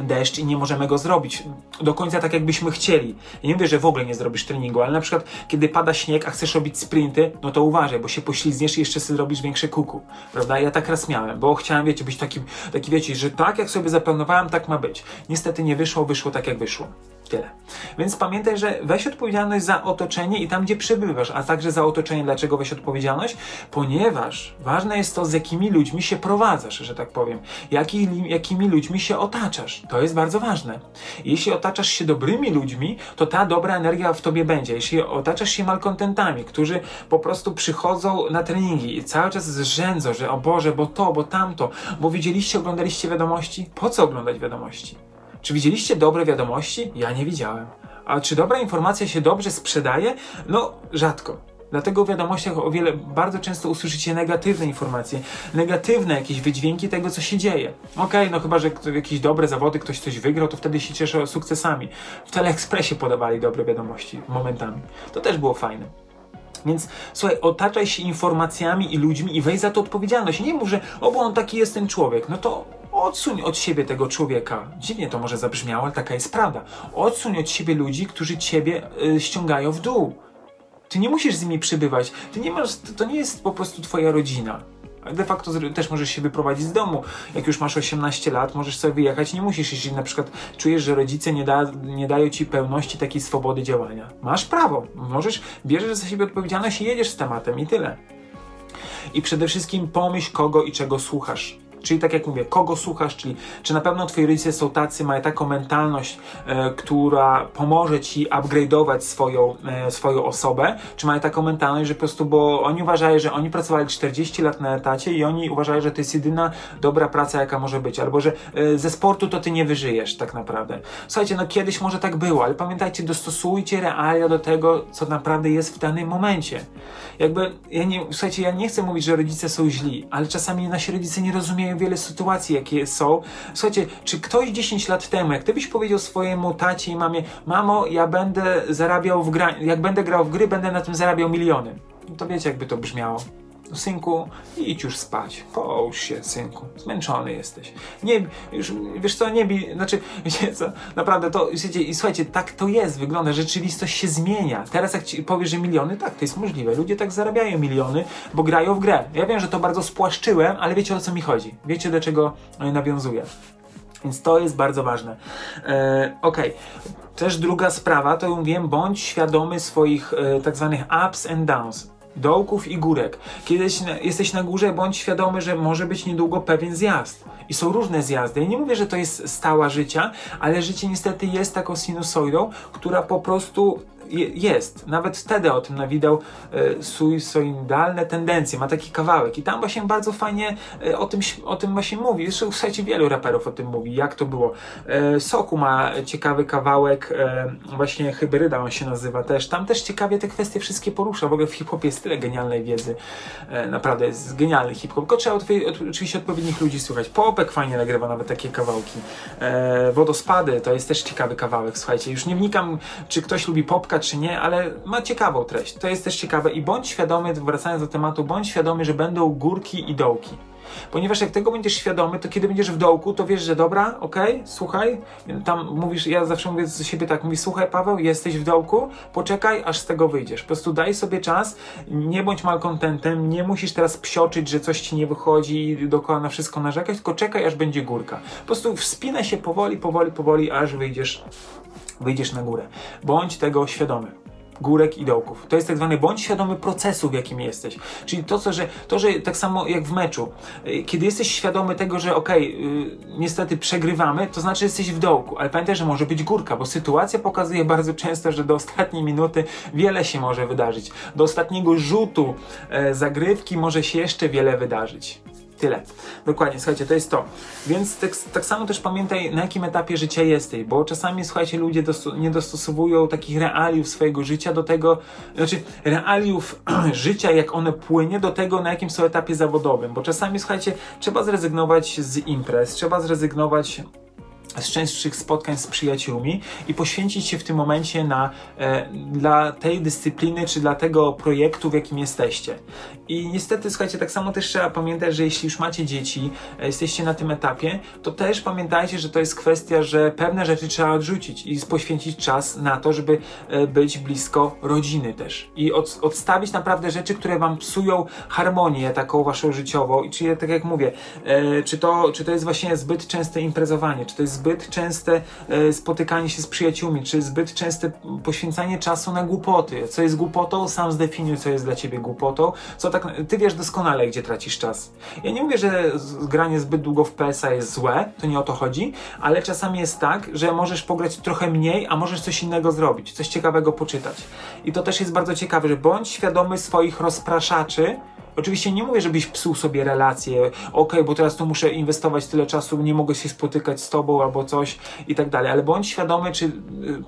deszcz i nie możemy go zrobić do końca tak, jakbyśmy chcieli. Ja nie mówię, że w ogóle nie zrobisz treningu, ale na przykład, kiedy pada śnieg, a chcesz robić sprinty, no to uważaj, bo się poślizgniesz i jeszcze sobie zrobisz większe kuku. Prawda? Ja tak raz miałem, bo chciałem, wiecie, być taki, taki wiecie, że tak jak sobie zaplanowałem, tak ma być. Niestety nie wyszło, wyszło tak jak wyszło. Tyle. Więc pamiętaj, że weź odpowiedzialność za otoczenie i tam, gdzie przebywasz, a także za otoczenie. Dlaczego weź odpowiedzialność? Ponieważ ważne jest to, z jakimi ludźmi się prowadzasz, że tak powiem. Jaki, jakimi ludźmi się otaczasz. To jest bardzo ważne. Jeśli otaczasz się dobrymi ludźmi, to ta dobra energia w tobie będzie. Jeśli otaczasz się malkontentami, którzy po prostu przychodzą na treningi i cały czas zrzędzą, że o Boże, bo to, bo tamto, bo widzieliście, oglądaliście wiadomości? Po co oglądać wiadomości? Czy widzieliście dobre wiadomości? Ja nie widziałem. A czy dobra informacja się dobrze sprzedaje? No, rzadko. Dlatego w wiadomościach o wiele, bardzo często usłyszycie negatywne informacje, negatywne jakieś wydźwięki tego, co się dzieje. Okej, okay, no chyba, że jakieś dobre zawody, ktoś coś wygrał, to wtedy się cieszę sukcesami. W Teleekspresie podawali dobre wiadomości momentami. To też było fajne. Więc słuchaj, otaczaj się informacjami i ludźmi i weź za to odpowiedzialność. Nie mów, że o, bo on taki jest ten człowiek. No to odsuń od siebie tego człowieka. Dziwnie to może zabrzmiało, ale taka jest prawda. Odsuń od siebie ludzi, którzy ciebie y, ściągają w dół. Ty nie musisz z nimi przybywać. Ty nie masz, to nie jest po prostu twoja rodzina. De facto też możesz się wyprowadzić z domu. Jak już masz 18 lat, możesz sobie wyjechać. Nie musisz, jeśli na przykład czujesz, że rodzice nie, da, nie dają ci pełności takiej swobody działania. Masz prawo. Możesz, bierzesz za siebie odpowiedzialność i jedziesz z tematem i tyle. I przede wszystkim pomyśl, kogo i czego słuchasz. Czyli tak jak mówię, kogo słuchasz, czyli czy na pewno twoi rodzice są tacy, mają taką mentalność, e, która pomoże ci upgrade'ować swoją, e, swoją osobę, czy mają taką mentalność, że po prostu, bo oni uważają, że oni pracowali 40 lat na etacie i oni uważają, że to jest jedyna dobra praca, jaka może być, albo że e, ze sportu to ty nie wyżyjesz tak naprawdę. Słuchajcie, no kiedyś może tak było, ale pamiętajcie, dostosujcie realia do tego, co naprawdę jest w danym momencie. Jakby, ja nie, słuchajcie, ja nie chcę mówić, że rodzice są źli, ale czasami nasi rodzice nie rozumieją wiele sytuacji, jakie są. Słuchajcie, czy ktoś 10 lat temu, jak ty byś powiedział swojemu tacie i mamie, mamo, ja będę zarabiał w gra, jak będę grał w gry, będę na tym zarabiał miliony. No to wiecie, jakby to brzmiało synku, idź już spać. Połóż się, synku. Zmęczony jesteś. Nie, już, wiesz co, nie bij, znaczy, wiecie co, naprawdę to, wiecie, i słuchajcie, tak to jest, wygląda, rzeczywistość się zmienia. Teraz jak ci powiesz, że miliony, tak, to jest możliwe. Ludzie tak zarabiają miliony, bo grają w grę. Ja wiem, że to bardzo spłaszczyłem, ale wiecie o co mi chodzi. Wiecie do czego nawiązuję. Więc to jest bardzo ważne. E, ok. Też druga sprawa, to mówiłem, bądź świadomy swoich e, tak zwanych ups and downs dołków i górek. Kiedy jesteś na górze, bądź świadomy, że może być niedługo pewien zjazd. I są różne zjazdy. Ja nie mówię, że to jest stała życia, ale życie niestety jest taką sinusoidą, która po prostu jest. Nawet wtedy o tym nawidał e, suicidalne tendencje. Ma taki kawałek i tam właśnie bardzo fajnie e, o, tym, o tym właśnie mówi. Zresztą słuchajcie, wielu raperów o tym mówi, jak to było. E, Soku ma ciekawy kawałek, e, właśnie Hybryda on się nazywa też. Tam też ciekawie te kwestie wszystkie porusza. W ogóle w hip-hopie jest tyle genialnej wiedzy. E, naprawdę jest genialny hip-hop. Tylko trzeba oczywiście odpowiednich ludzi słuchać. Popek fajnie nagrywa nawet takie kawałki. E, wodospady to jest też ciekawy kawałek. Słuchajcie, już nie wnikam, czy ktoś lubi popka, czy nie, ale ma ciekawą treść. To jest też ciekawe i bądź świadomy, wracając do tematu, bądź świadomy, że będą górki i dołki. Ponieważ jak tego będziesz świadomy, to kiedy będziesz w dołku, to wiesz, że dobra, okej, okay, słuchaj, tam mówisz, ja zawsze mówię do siebie tak, mówisz, słuchaj Paweł, jesteś w dołku, poczekaj, aż z tego wyjdziesz. Po prostu daj sobie czas, nie bądź malkontentem, nie musisz teraz psioczyć, że coś ci nie wychodzi i dookoła na wszystko narzekać, tylko czekaj, aż będzie górka. Po prostu wspinaj się powoli, powoli, powoli, aż wyjdziesz wyjdziesz na górę. Bądź tego świadomy górek i dołków. To jest tak zwany bądź świadomy procesu, w jakim jesteś. Czyli to, co, że, to, że tak samo jak w meczu, y, kiedy jesteś świadomy tego, że okej, okay, niestety przegrywamy, to znaczy, że jesteś w dołku, ale pamiętaj, że może być górka, bo sytuacja pokazuje bardzo często, że do ostatniej minuty wiele się może wydarzyć. Do ostatniego rzutu e, zagrywki może się jeszcze wiele wydarzyć. Tyle. Dokładnie, słuchajcie, to jest to. Więc tak, tak samo też pamiętaj, na jakim etapie życia jesteś, bo czasami, słuchajcie, ludzie nie dostosowują takich realiów swojego życia do tego, znaczy realiów życia, jak one płynie, do tego, na jakim są etapie zawodowym, bo czasami, słuchajcie, trzeba zrezygnować z imprez, trzeba zrezygnować z częstszych spotkań z przyjaciółmi i poświęcić się w tym momencie na, e, dla tej dyscypliny czy dla tego projektu, w jakim jesteście. I niestety, słuchajcie, tak samo też trzeba pamiętać, że jeśli już macie dzieci, e, jesteście na tym etapie, to też pamiętajcie, że to jest kwestia, że pewne rzeczy trzeba odrzucić i poświęcić czas na to, żeby e, być blisko rodziny też. I od, odstawić naprawdę rzeczy, które wam psują harmonię taką waszą życiową. I czy tak jak mówię, e, czy, to, czy to jest właśnie zbyt częste imprezowanie, czy to jest zbyt częste e, spotykanie się z przyjaciółmi, czy zbyt częste poświęcanie czasu na głupoty. Co jest głupotą, sam zdefiniuj, co jest dla ciebie głupotą. Co tak, ty wiesz doskonale, gdzie tracisz czas. Ja nie mówię, że granie zbyt długo w PSA jest złe, to nie o to chodzi, ale czasami jest tak, że możesz pograć trochę mniej, a możesz coś innego zrobić, coś ciekawego poczytać. I to też jest bardzo ciekawe, że bądź świadomy swoich rozpraszaczy, Oczywiście nie mówię, żebyś psuł sobie relacje, ok, bo teraz tu muszę inwestować tyle czasu, nie mogę się spotykać z tobą albo coś i tak dalej, ale bądź świadomy, czy y,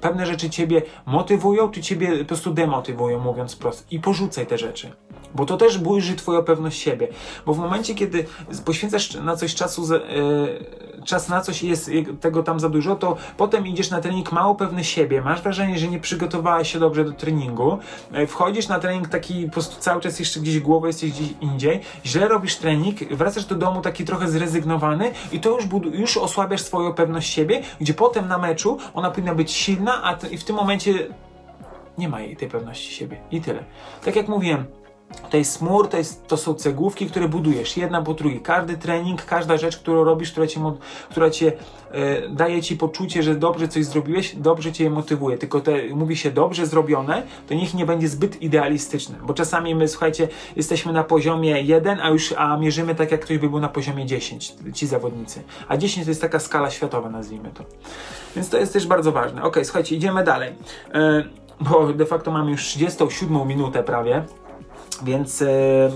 pewne rzeczy ciebie motywują, czy ciebie po prostu demotywują, mówiąc prosto. I porzucaj te rzeczy. Bo to też burzy twoją pewność siebie. Bo w momencie, kiedy poświęcasz na coś czasu, yy, czas na coś i jest tego tam za dużo, to potem idziesz na trening mało pewny siebie, masz wrażenie, że nie przygotowałeś się dobrze do treningu, yy, wchodzisz na trening taki po prostu cały czas jeszcze gdzieś głową jesteś gdzieś indziej, źle robisz trening, wracasz do domu taki trochę zrezygnowany i to już, już osłabiasz swoją pewność siebie, gdzie potem na meczu ona powinna być silna, a i w tym momencie nie ma jej tej pewności siebie. I tyle. Tak jak mówiłem, to jest smur, to, jest, to są cegłówki, które budujesz jedna po drugiej. Każdy trening, każda rzecz, którą robisz, która cię, która cię e, daje ci poczucie, że dobrze coś zrobiłeś, dobrze cię motywuje. Tylko te, mówi się dobrze zrobione, to niech nie będzie zbyt idealistyczne. Bo czasami my, słuchajcie, jesteśmy na poziomie 1, a już a mierzymy tak, jak ktoś by był na poziomie 10, ci zawodnicy. A 10 to jest taka skala światowa, nazwijmy to. Więc to jest też bardzo ważne. Ok, słuchajcie, idziemy dalej. E, bo de facto mamy już 37 minutę prawie. Więc e,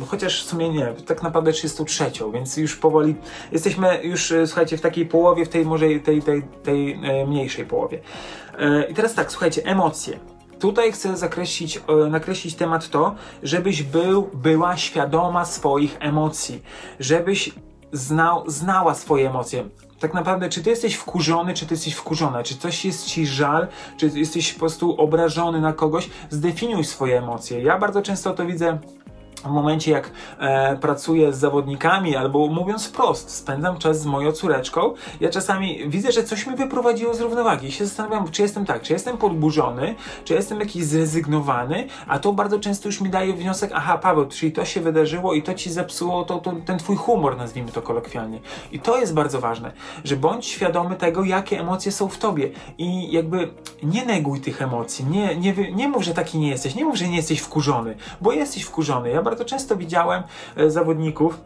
chociaż w sumie nie, tak naprawdę 33, więc już powoli jesteśmy już, e, słuchajcie, w takiej połowie, w tej może tej, tej, tej e, mniejszej połowie. E, I teraz tak, słuchajcie, emocje. Tutaj chcę zakreślić, e, nakreślić temat to, żebyś był, była świadoma swoich emocji, żebyś znał, znała swoje emocje. Tak naprawdę, czy ty jesteś wkurzony, czy ty jesteś wkurzona, czy coś jest ci żal, czy jesteś po prostu obrażony na kogoś, zdefiniuj swoje emocje. Ja bardzo często to widzę w momencie jak e, pracuję z zawodnikami, albo mówiąc wprost, spędzam czas z moją córeczką, ja czasami widzę, że coś mi wyprowadziło z równowagi i się zastanawiam, czy jestem tak, czy jestem podburzony, czy jestem jakiś zrezygnowany, a to bardzo często już mi daje wniosek, aha Paweł, czyli to się wydarzyło i to ci zepsuło to, to, ten twój humor, nazwijmy to kolokwialnie. I to jest bardzo ważne, że bądź świadomy tego, jakie emocje są w tobie i jakby nie neguj tych emocji, nie, nie, nie mów, że taki nie jesteś, nie mów, że nie jesteś wkurzony, bo jesteś wkurzony. Ja bardzo często widziałem e, zawodników,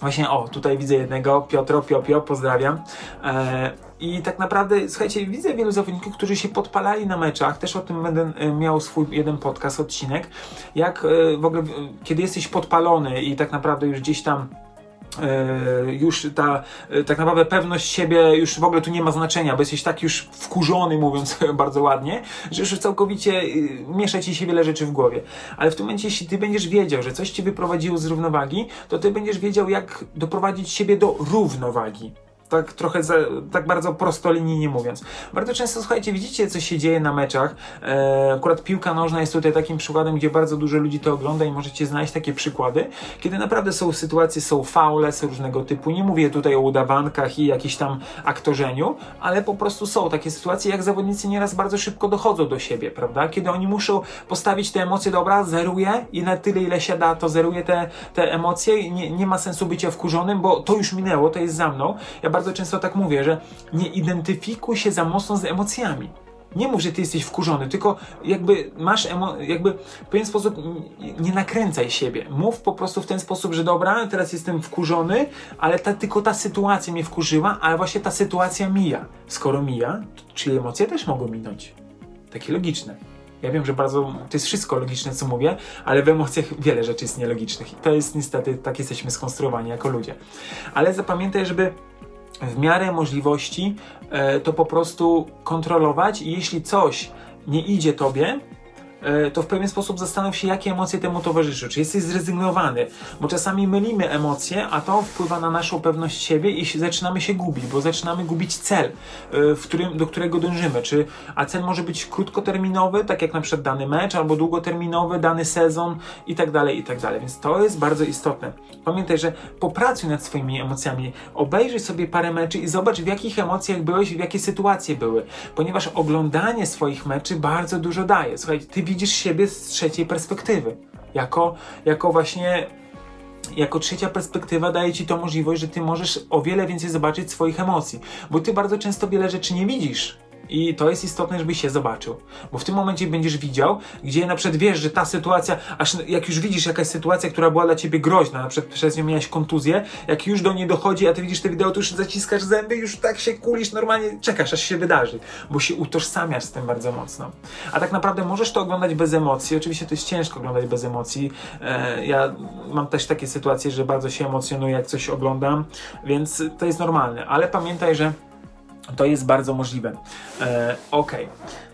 Właśnie, o, tutaj widzę jednego, Piotro, Piopio, pozdrawiam. E, I tak naprawdę, słuchajcie, widzę wielu zawodników, którzy się podpalali na meczach, też o tym będę e, miał swój jeden podcast, odcinek, jak w ogóle, kiedy jesteś podpalony i tak naprawdę już gdzieś tam już ta e, tak naprawdę pewność siebie już w ogóle tu nie ma znaczenia, bo jesteś tak już wkurzony, mówiąc bardzo ładnie, że już całkowicie e, miesza ci się wiele rzeczy w głowie. Ale w tym momencie, jeśli ty będziesz wiedział, że coś ci wyprowadziło z równowagi, to ty będziesz wiedział, jak doprowadzić siebie do równowagi tak trochę za, tak bardzo prostolinijnie mówiąc. Bardzo często, słuchajcie, widzicie, co się dzieje na meczach. E, akurat piłka nożna jest tutaj takim przykładem, gdzie bardzo dużo ludzi to ogląda i możecie znaleźć takie przykłady, kiedy naprawdę są sytuacje, są faule, są różnego typu. Nie mówię tutaj o udawankach i jakiś tam aktorzeniu, ale po prostu są takie sytuacje, jak zawodnicy nieraz bardzo szybko dochodzą do siebie, prawda? Kiedy oni muszą postawić te emocje, dobra, zeruję i na tyle, ile się da, to zeruję te, te emocje. Nie, nie ma sensu bycia wkurzonym, bo to już minęło, to jest za mną. Ja bardzo bardzo często tak mówię, że nie identyfikuj się za mocno z emocjami. Nie mów, że ty jesteś wkurzony, tylko jakby masz emo jakby w pewien sposób nie nakręcaj siebie. Mów po prostu w ten sposób, że dobra, teraz jestem wkurzony, ale ta, tylko ta sytuacja mnie wkurzyła, ale właśnie ta sytuacja mija. Skoro mija, to, czyli emocje też mogą minąć. Takie logiczne. Ja wiem, że bardzo to jest wszystko logiczne, co mówię, ale w emocjach wiele rzeczy jest nielogicznych. I to jest niestety, tak jesteśmy skonstruowani jako ludzie. Ale zapamiętaj, żeby w miarę możliwości e, to po prostu kontrolować i jeśli coś nie idzie tobie, to w pewien sposób zastanów się, jakie emocje temu towarzyszą. Czy jesteś zrezygnowany? Bo czasami mylimy emocje, a to wpływa na naszą pewność siebie i zaczynamy się gubić, bo zaczynamy gubić cel, e, którym, do którego dążymy. Czy, a cel może być krótkoterminowy, tak jak na przykład dany mecz, albo długoterminowy, dany sezon i tak dalej, i tak dalej. Więc to jest bardzo istotne. Pamiętaj, że popracuj nad swoimi emocjami, obejrzyj sobie parę meczy i zobacz, w jakich emocjach byłeś, w jakie sytuacje były. Ponieważ oglądanie swoich meczy bardzo dużo daje. Słuchaj, ty widzisz siebie z trzeciej perspektywy. Jako, jako właśnie jako trzecia perspektywa daje ci to możliwość, że ty możesz o wiele więcej zobaczyć swoich emocji, bo ty bardzo często wiele rzeczy nie widzisz. I to jest istotne, żebyś się zobaczył. Bo w tym momencie będziesz widział, gdzie na przykład wiesz, że ta sytuacja, aż jak już widzisz jakaś sytuacja, która była dla ciebie groźna, na przykład przez nią miałeś kontuzję, jak już do niej dochodzi, a ty widzisz te wideo, to już zaciskasz zęby, już tak się kulisz, normalnie czekasz, aż się wydarzy, bo się utożsamiasz z tym bardzo mocno. A tak naprawdę możesz to oglądać bez emocji. Oczywiście to jest ciężko oglądać bez emocji. E, ja mam też takie sytuacje, że bardzo się emocjonuję, jak coś oglądam, więc to jest normalne. Ale pamiętaj, że to jest bardzo możliwe. E, ok,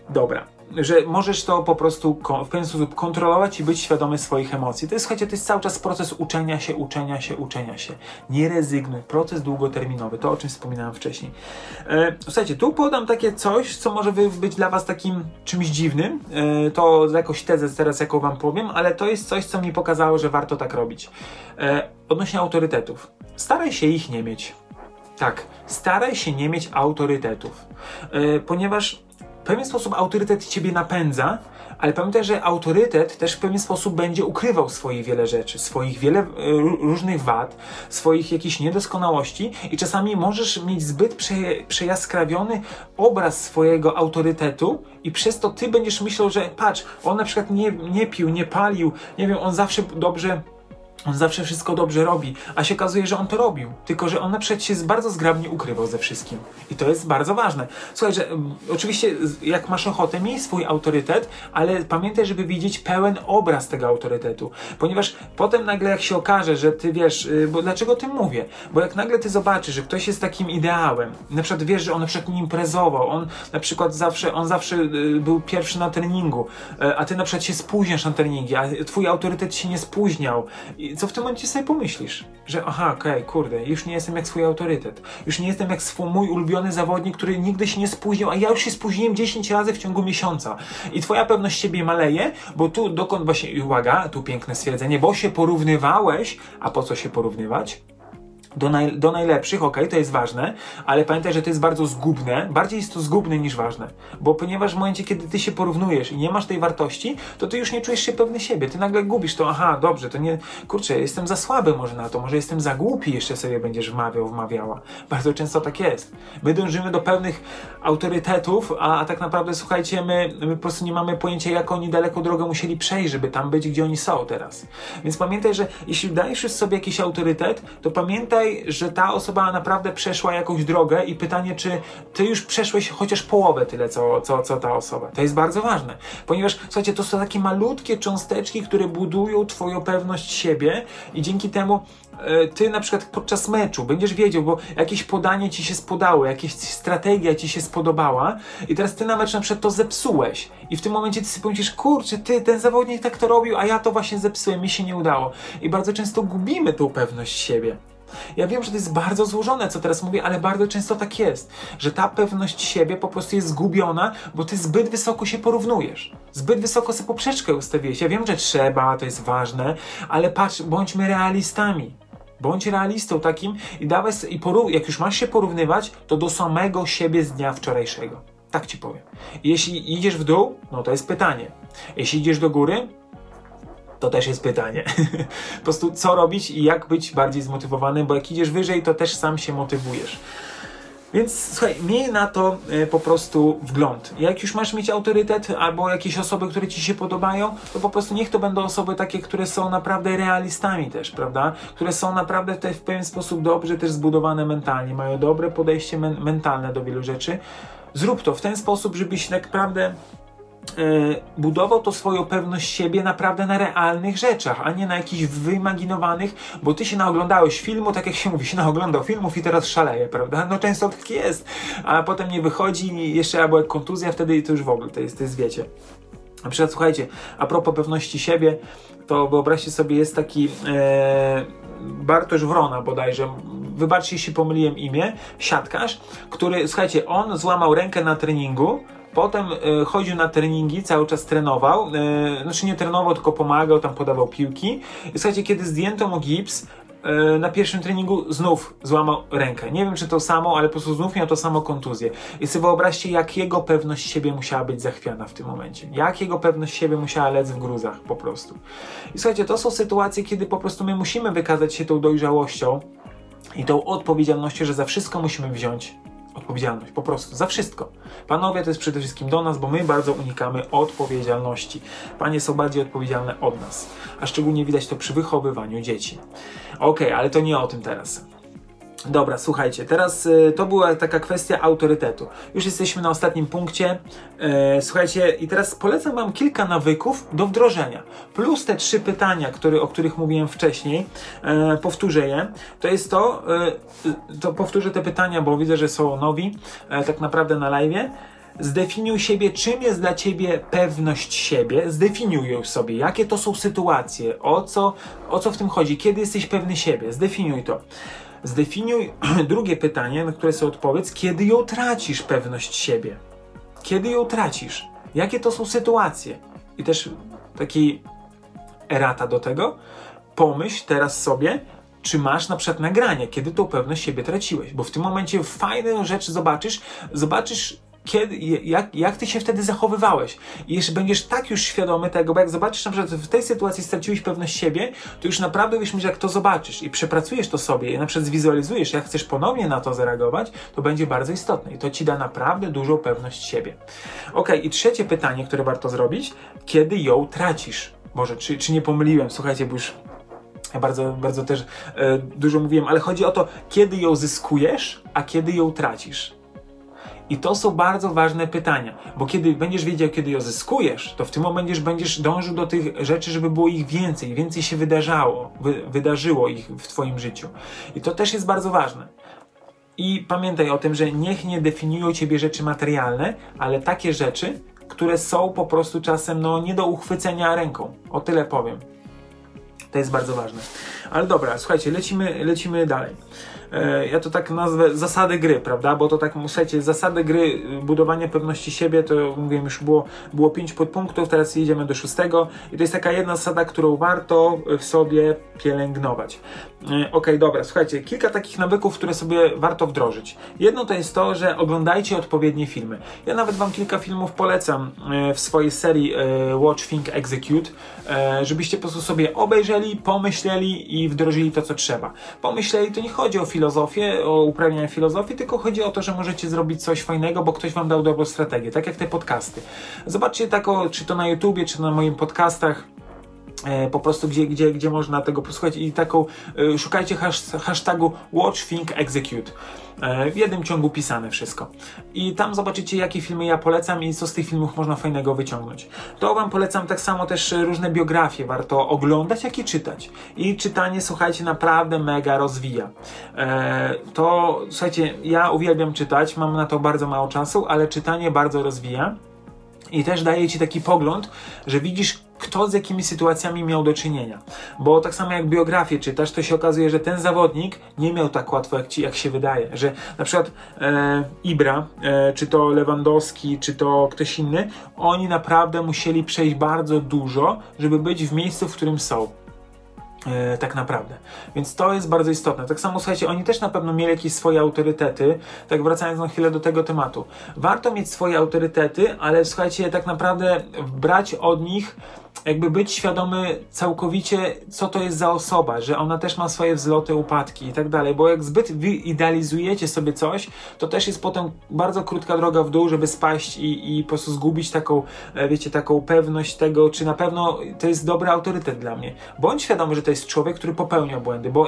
dobra. Że możesz to po prostu w pewien sposób kontrolować i być świadomy swoich emocji. To jest, słuchajcie, to jest cały czas proces uczenia się, uczenia się, uczenia się. Nie rezygnuj. Proces długoterminowy, to o czym wspominałem wcześniej. E, słuchajcie, tu podam takie coś, co może być dla Was takim czymś dziwnym. E, to jakąś tezę teraz, jaką Wam powiem, ale to jest coś, co mi pokazało, że warto tak robić. E, odnośnie autorytetów. Staraj się ich nie mieć tak, staraj się nie mieć autorytetów, yy, ponieważ w pewien sposób autorytet ciebie napędza, ale pamiętaj, że autorytet też w pewien sposób będzie ukrywał swoje wiele rzeczy, swoich wiele y, różnych wad, swoich jakichś niedoskonałości i czasami możesz mieć zbyt prze, przejaskrawiony obraz swojego autorytetu i przez to ty będziesz myślał, że patrz, on na przykład nie, nie pił, nie palił, nie wiem, on zawsze dobrze on zawsze wszystko dobrze robi, a się okazuje, że on to robił. Tylko, że on na się bardzo zgrabnie ukrywał ze wszystkim. I to jest bardzo ważne. Słuchaj, że um, oczywiście jak masz ochotę, miej swój autorytet, ale pamiętaj, żeby widzieć pełen obraz tego autorytetu. Ponieważ potem nagle jak się okaże, że ty wiesz, yy, bo dlaczego tym mówię? Bo jak nagle ty zobaczysz, że ktoś jest takim ideałem, na przykład wiesz, że on na przykład imprezował, on na przykład zawsze, on zawsze yy, był pierwszy na treningu, yy, a ty na przykład się spóźniasz na treningi, a twój autorytet się nie spóźniał. Co w tym momencie sobie pomyślisz? Że aha, okej, okay, kurde, już nie jestem jak swój autorytet. Już nie jestem jak swój, mój ulubiony zawodnik, który nigdy się nie spóźnił, a ja już się spóźniłem 10 razy w ciągu miesiąca. I twoja pewność siebie maleje, bo tu dokąd właśnie, uwaga, tu piękne stwierdzenie, bo się porównywałeś, a po co się porównywać? Do, naj, do najlepszych, ok, to jest ważne, ale pamiętaj, że to jest bardzo zgubne, bardziej jest to zgubne niż ważne, bo ponieważ w momencie, kiedy ty się porównujesz i nie masz tej wartości, to ty już nie czujesz się pewny siebie, ty nagle gubisz to, aha, dobrze, to nie, kurczę, jestem za słaby może na to, może jestem za głupi, jeszcze sobie będziesz wmawiał, wmawiała. Bardzo często tak jest. My dążymy do pełnych autorytetów, a, a tak naprawdę, słuchajcie, my, my po prostu nie mamy pojęcia, jak oni daleko drogę musieli przejść, żeby tam być, gdzie oni są teraz. Więc pamiętaj, że jeśli dajesz sobie jakiś autorytet, to pamiętaj, pamiętaj, że ta osoba naprawdę przeszła jakąś drogę i pytanie, czy ty już przeszłeś chociaż połowę tyle, co, co, co ta osoba. To jest bardzo ważne, ponieważ słuchajcie, to są takie malutkie cząsteczki, które budują twoją pewność siebie i dzięki temu e, ty na przykład podczas meczu będziesz wiedział, bo jakieś podanie ci się spodało, jakaś strategia ci się spodobała i teraz ty na mecz na przykład to zepsułeś i w tym momencie ty sobie pomyślisz, kurczę, ty, ten zawodnik tak to robił, a ja to właśnie zepsułem, mi się nie udało. I bardzo często gubimy tą pewność siebie. Ja wiem, że to jest bardzo złożone, co teraz mówię, ale bardzo często tak jest, że ta pewność siebie po prostu jest zgubiona, bo ty zbyt wysoko się porównujesz. Zbyt wysoko sobie poprzeczkę ustawiłeś. Ja wiem, że trzeba, to jest ważne, ale patrz, bądźmy realistami. Bądź realistą takim i dawaj, i jak już masz się porównywać, to do samego siebie z dnia wczorajszego. Tak ci powiem. Jeśli idziesz w dół, no to jest pytanie. Jeśli idziesz do góry, to też jest pytanie. po prostu co robić i jak być bardziej zmotywowany, bo jak idziesz wyżej, to też sam się motywujesz. Więc słuchaj, miej na to y, po prostu wgląd. Jak już masz mieć autorytet albo jakieś osoby, które ci się podobają, to po prostu niech to będą osoby takie, które są naprawdę realistami też, prawda? Które są naprawdę te w pewien sposób dobrze też zbudowane mentalnie, mają dobre podejście men mentalne do wielu rzeczy. Zrób to w ten sposób, żebyś naprawdę budował to swoją pewność siebie naprawdę na realnych rzeczach, a nie na jakichś wyimaginowanych, bo ty się naoglądałeś filmu, tak jak się mówi, się naoglądał filmów i teraz szaleje, prawda? No często tak jest, a potem nie wychodzi jeszcze albo jak kontuzja, wtedy to już w ogóle, to jest, to jest wiecie. Na przykład słuchajcie, a propos pewności siebie, to wyobraźcie sobie, jest taki e, Bartosz Wrona bodajże, wybaczcie jeśli pomyliłem imię, siatkarz, który, słuchajcie, on złamał rękę na treningu, Potem e, chodził na treningi, cały czas trenował. E, znaczy nie trenował, tylko pomagał, tam podawał piłki. Słuchajcie, kiedy zdjęto mu gips, e, na pierwszym treningu znów złamał rękę. Nie wiem, czy to samo, ale po prostu znów miał to samo kontuzję. I sobie wyobraźcie, jak jego pewność siebie musiała być zachwiana w tym momencie. Jak jego pewność siebie musiała lec w gruzach po prostu. I słuchajcie, to są sytuacje, kiedy po prostu my musimy wykazać się tą dojrzałością i tą odpowiedzialnością, że za wszystko musimy wziąć odpowiedzialność, po prostu, za wszystko. Panowie to jest przede wszystkim do nas, bo my bardzo unikamy odpowiedzialności. Panie są bardziej odpowiedzialne od nas, a szczególnie widać to przy wychowywaniu dzieci. Ok, ale to nie o tym teraz. Dobra, słuchajcie, teraz y, to była taka kwestia autorytetu. Już jesteśmy na ostatnim punkcie. E, słuchajcie, i teraz polecam Wam kilka nawyków do wdrożenia. Plus te trzy pytania, które, o których mówiłem wcześniej. E, powtórzę je. To jest to, e, to powtórzę te pytania, bo widzę, że są nowi, e, tak naprawdę na live. Zdefiniuj siebie, czym jest dla ciebie pewność siebie. Zdefiniuj ją sobie, jakie to są sytuacje, o co, o co w tym chodzi, kiedy jesteś pewny siebie. Zdefiniuj to. Zdefiniuj drugie pytanie, na które sobie odpowiedz, kiedy ją tracisz pewność siebie. Kiedy ją tracisz? Jakie to są sytuacje? I też taki erata do tego. Pomyśl teraz sobie, czy masz na przykład nagranie, kiedy tą pewność siebie traciłeś, bo w tym momencie fajną rzecz zobaczysz, zobaczysz kiedy, jak, jak ty się wtedy zachowywałeś. I jeszcze będziesz tak już świadomy tego, bo jak zobaczysz na przykład w tej sytuacji straciłeś pewność siebie, to już naprawdę że jak to zobaczysz i przepracujesz to sobie i na przykład zwizualizujesz, jak chcesz ponownie na to zareagować, to będzie bardzo istotne i to ci da naprawdę dużą pewność siebie. Ok, i trzecie pytanie, które warto zrobić, kiedy ją tracisz? Może, czy, czy nie pomyliłem? Słuchajcie, bo już ja bardzo, bardzo też e, dużo mówiłem, ale chodzi o to, kiedy ją zyskujesz, a kiedy ją tracisz. I to są bardzo ważne pytania, bo kiedy będziesz wiedział, kiedy je zyskujesz, to w tym momencie będziesz dążył do tych rzeczy, żeby było ich więcej, więcej się wydarzało, wy, wydarzyło ich w Twoim życiu. I to też jest bardzo ważne. I pamiętaj o tym, że niech nie definiują Ciebie rzeczy materialne, ale takie rzeczy, które są po prostu czasem no, nie do uchwycenia ręką. O tyle powiem. To jest bardzo ważne. Ale dobra, słuchajcie, lecimy, lecimy dalej. E, ja to tak nazwę zasady gry, prawda? Bo to tak, słuchajcie, zasady gry, y, budowania pewności siebie, to mówiłem już było, było pięć podpunktów, teraz jedziemy do szóstego i to jest taka jedna zasada, którą warto w sobie pielęgnować. E, ok, dobra, słuchajcie, kilka takich nawyków, które sobie warto wdrożyć. Jedno to jest to, że oglądajcie odpowiednie filmy. Ja nawet Wam kilka filmów polecam e, w swojej serii Watch, Think, Execute, żebyście po prostu sobie obejrzeli, pomyśleli i wdrożyli to, co trzeba. Pomyśleli, to nie chodzi o film filozofię, o uprawianie filozofii, tylko chodzi o to, że możecie zrobić coś fajnego, bo ktoś wam dał dobrą strategię, tak jak te podcasty. Zobaczcie tako, czy to na YouTubie, czy na moim podcastach, po prostu gdzie, gdzie, gdzie można tego posłuchać i taką e, szukajcie hashtagu Watch, Think, Execute. E, w jednym ciągu pisane wszystko. I tam zobaczycie, jakie filmy ja polecam i co z tych filmów można fajnego wyciągnąć. To Wam polecam tak samo też różne biografie, warto oglądać, jak i czytać. I czytanie, słuchajcie, naprawdę mega rozwija. E, to, słuchajcie, ja uwielbiam czytać, mam na to bardzo mało czasu, ale czytanie bardzo rozwija. I też daje ci taki pogląd, że widzisz, kto z jakimi sytuacjami miał do czynienia. Bo tak samo jak biografię czytasz, to się okazuje, że ten zawodnik nie miał tak łatwo, jak, ci, jak się wydaje. Że na przykład e, Ibra, e, czy to Lewandowski, czy to ktoś inny, oni naprawdę musieli przejść bardzo dużo, żeby być w miejscu, w którym są. E, tak naprawdę. Więc to jest bardzo istotne. Tak samo słuchajcie, oni też na pewno mieli jakieś swoje autorytety. Tak wracając na chwilę do tego tematu. Warto mieć swoje autorytety, ale słuchajcie, tak naprawdę brać od nich jakby być świadomy całkowicie, co to jest za osoba, że ona też ma swoje wzloty, upadki i tak dalej, bo jak zbyt wy idealizujecie sobie coś, to też jest potem bardzo krótka droga w dół, żeby spaść i, i po prostu zgubić taką, e, wiecie, taką pewność tego, czy na pewno to jest dobry autorytet dla mnie. Bądź świadomy, że to jest człowiek, który popełnia błędy, bo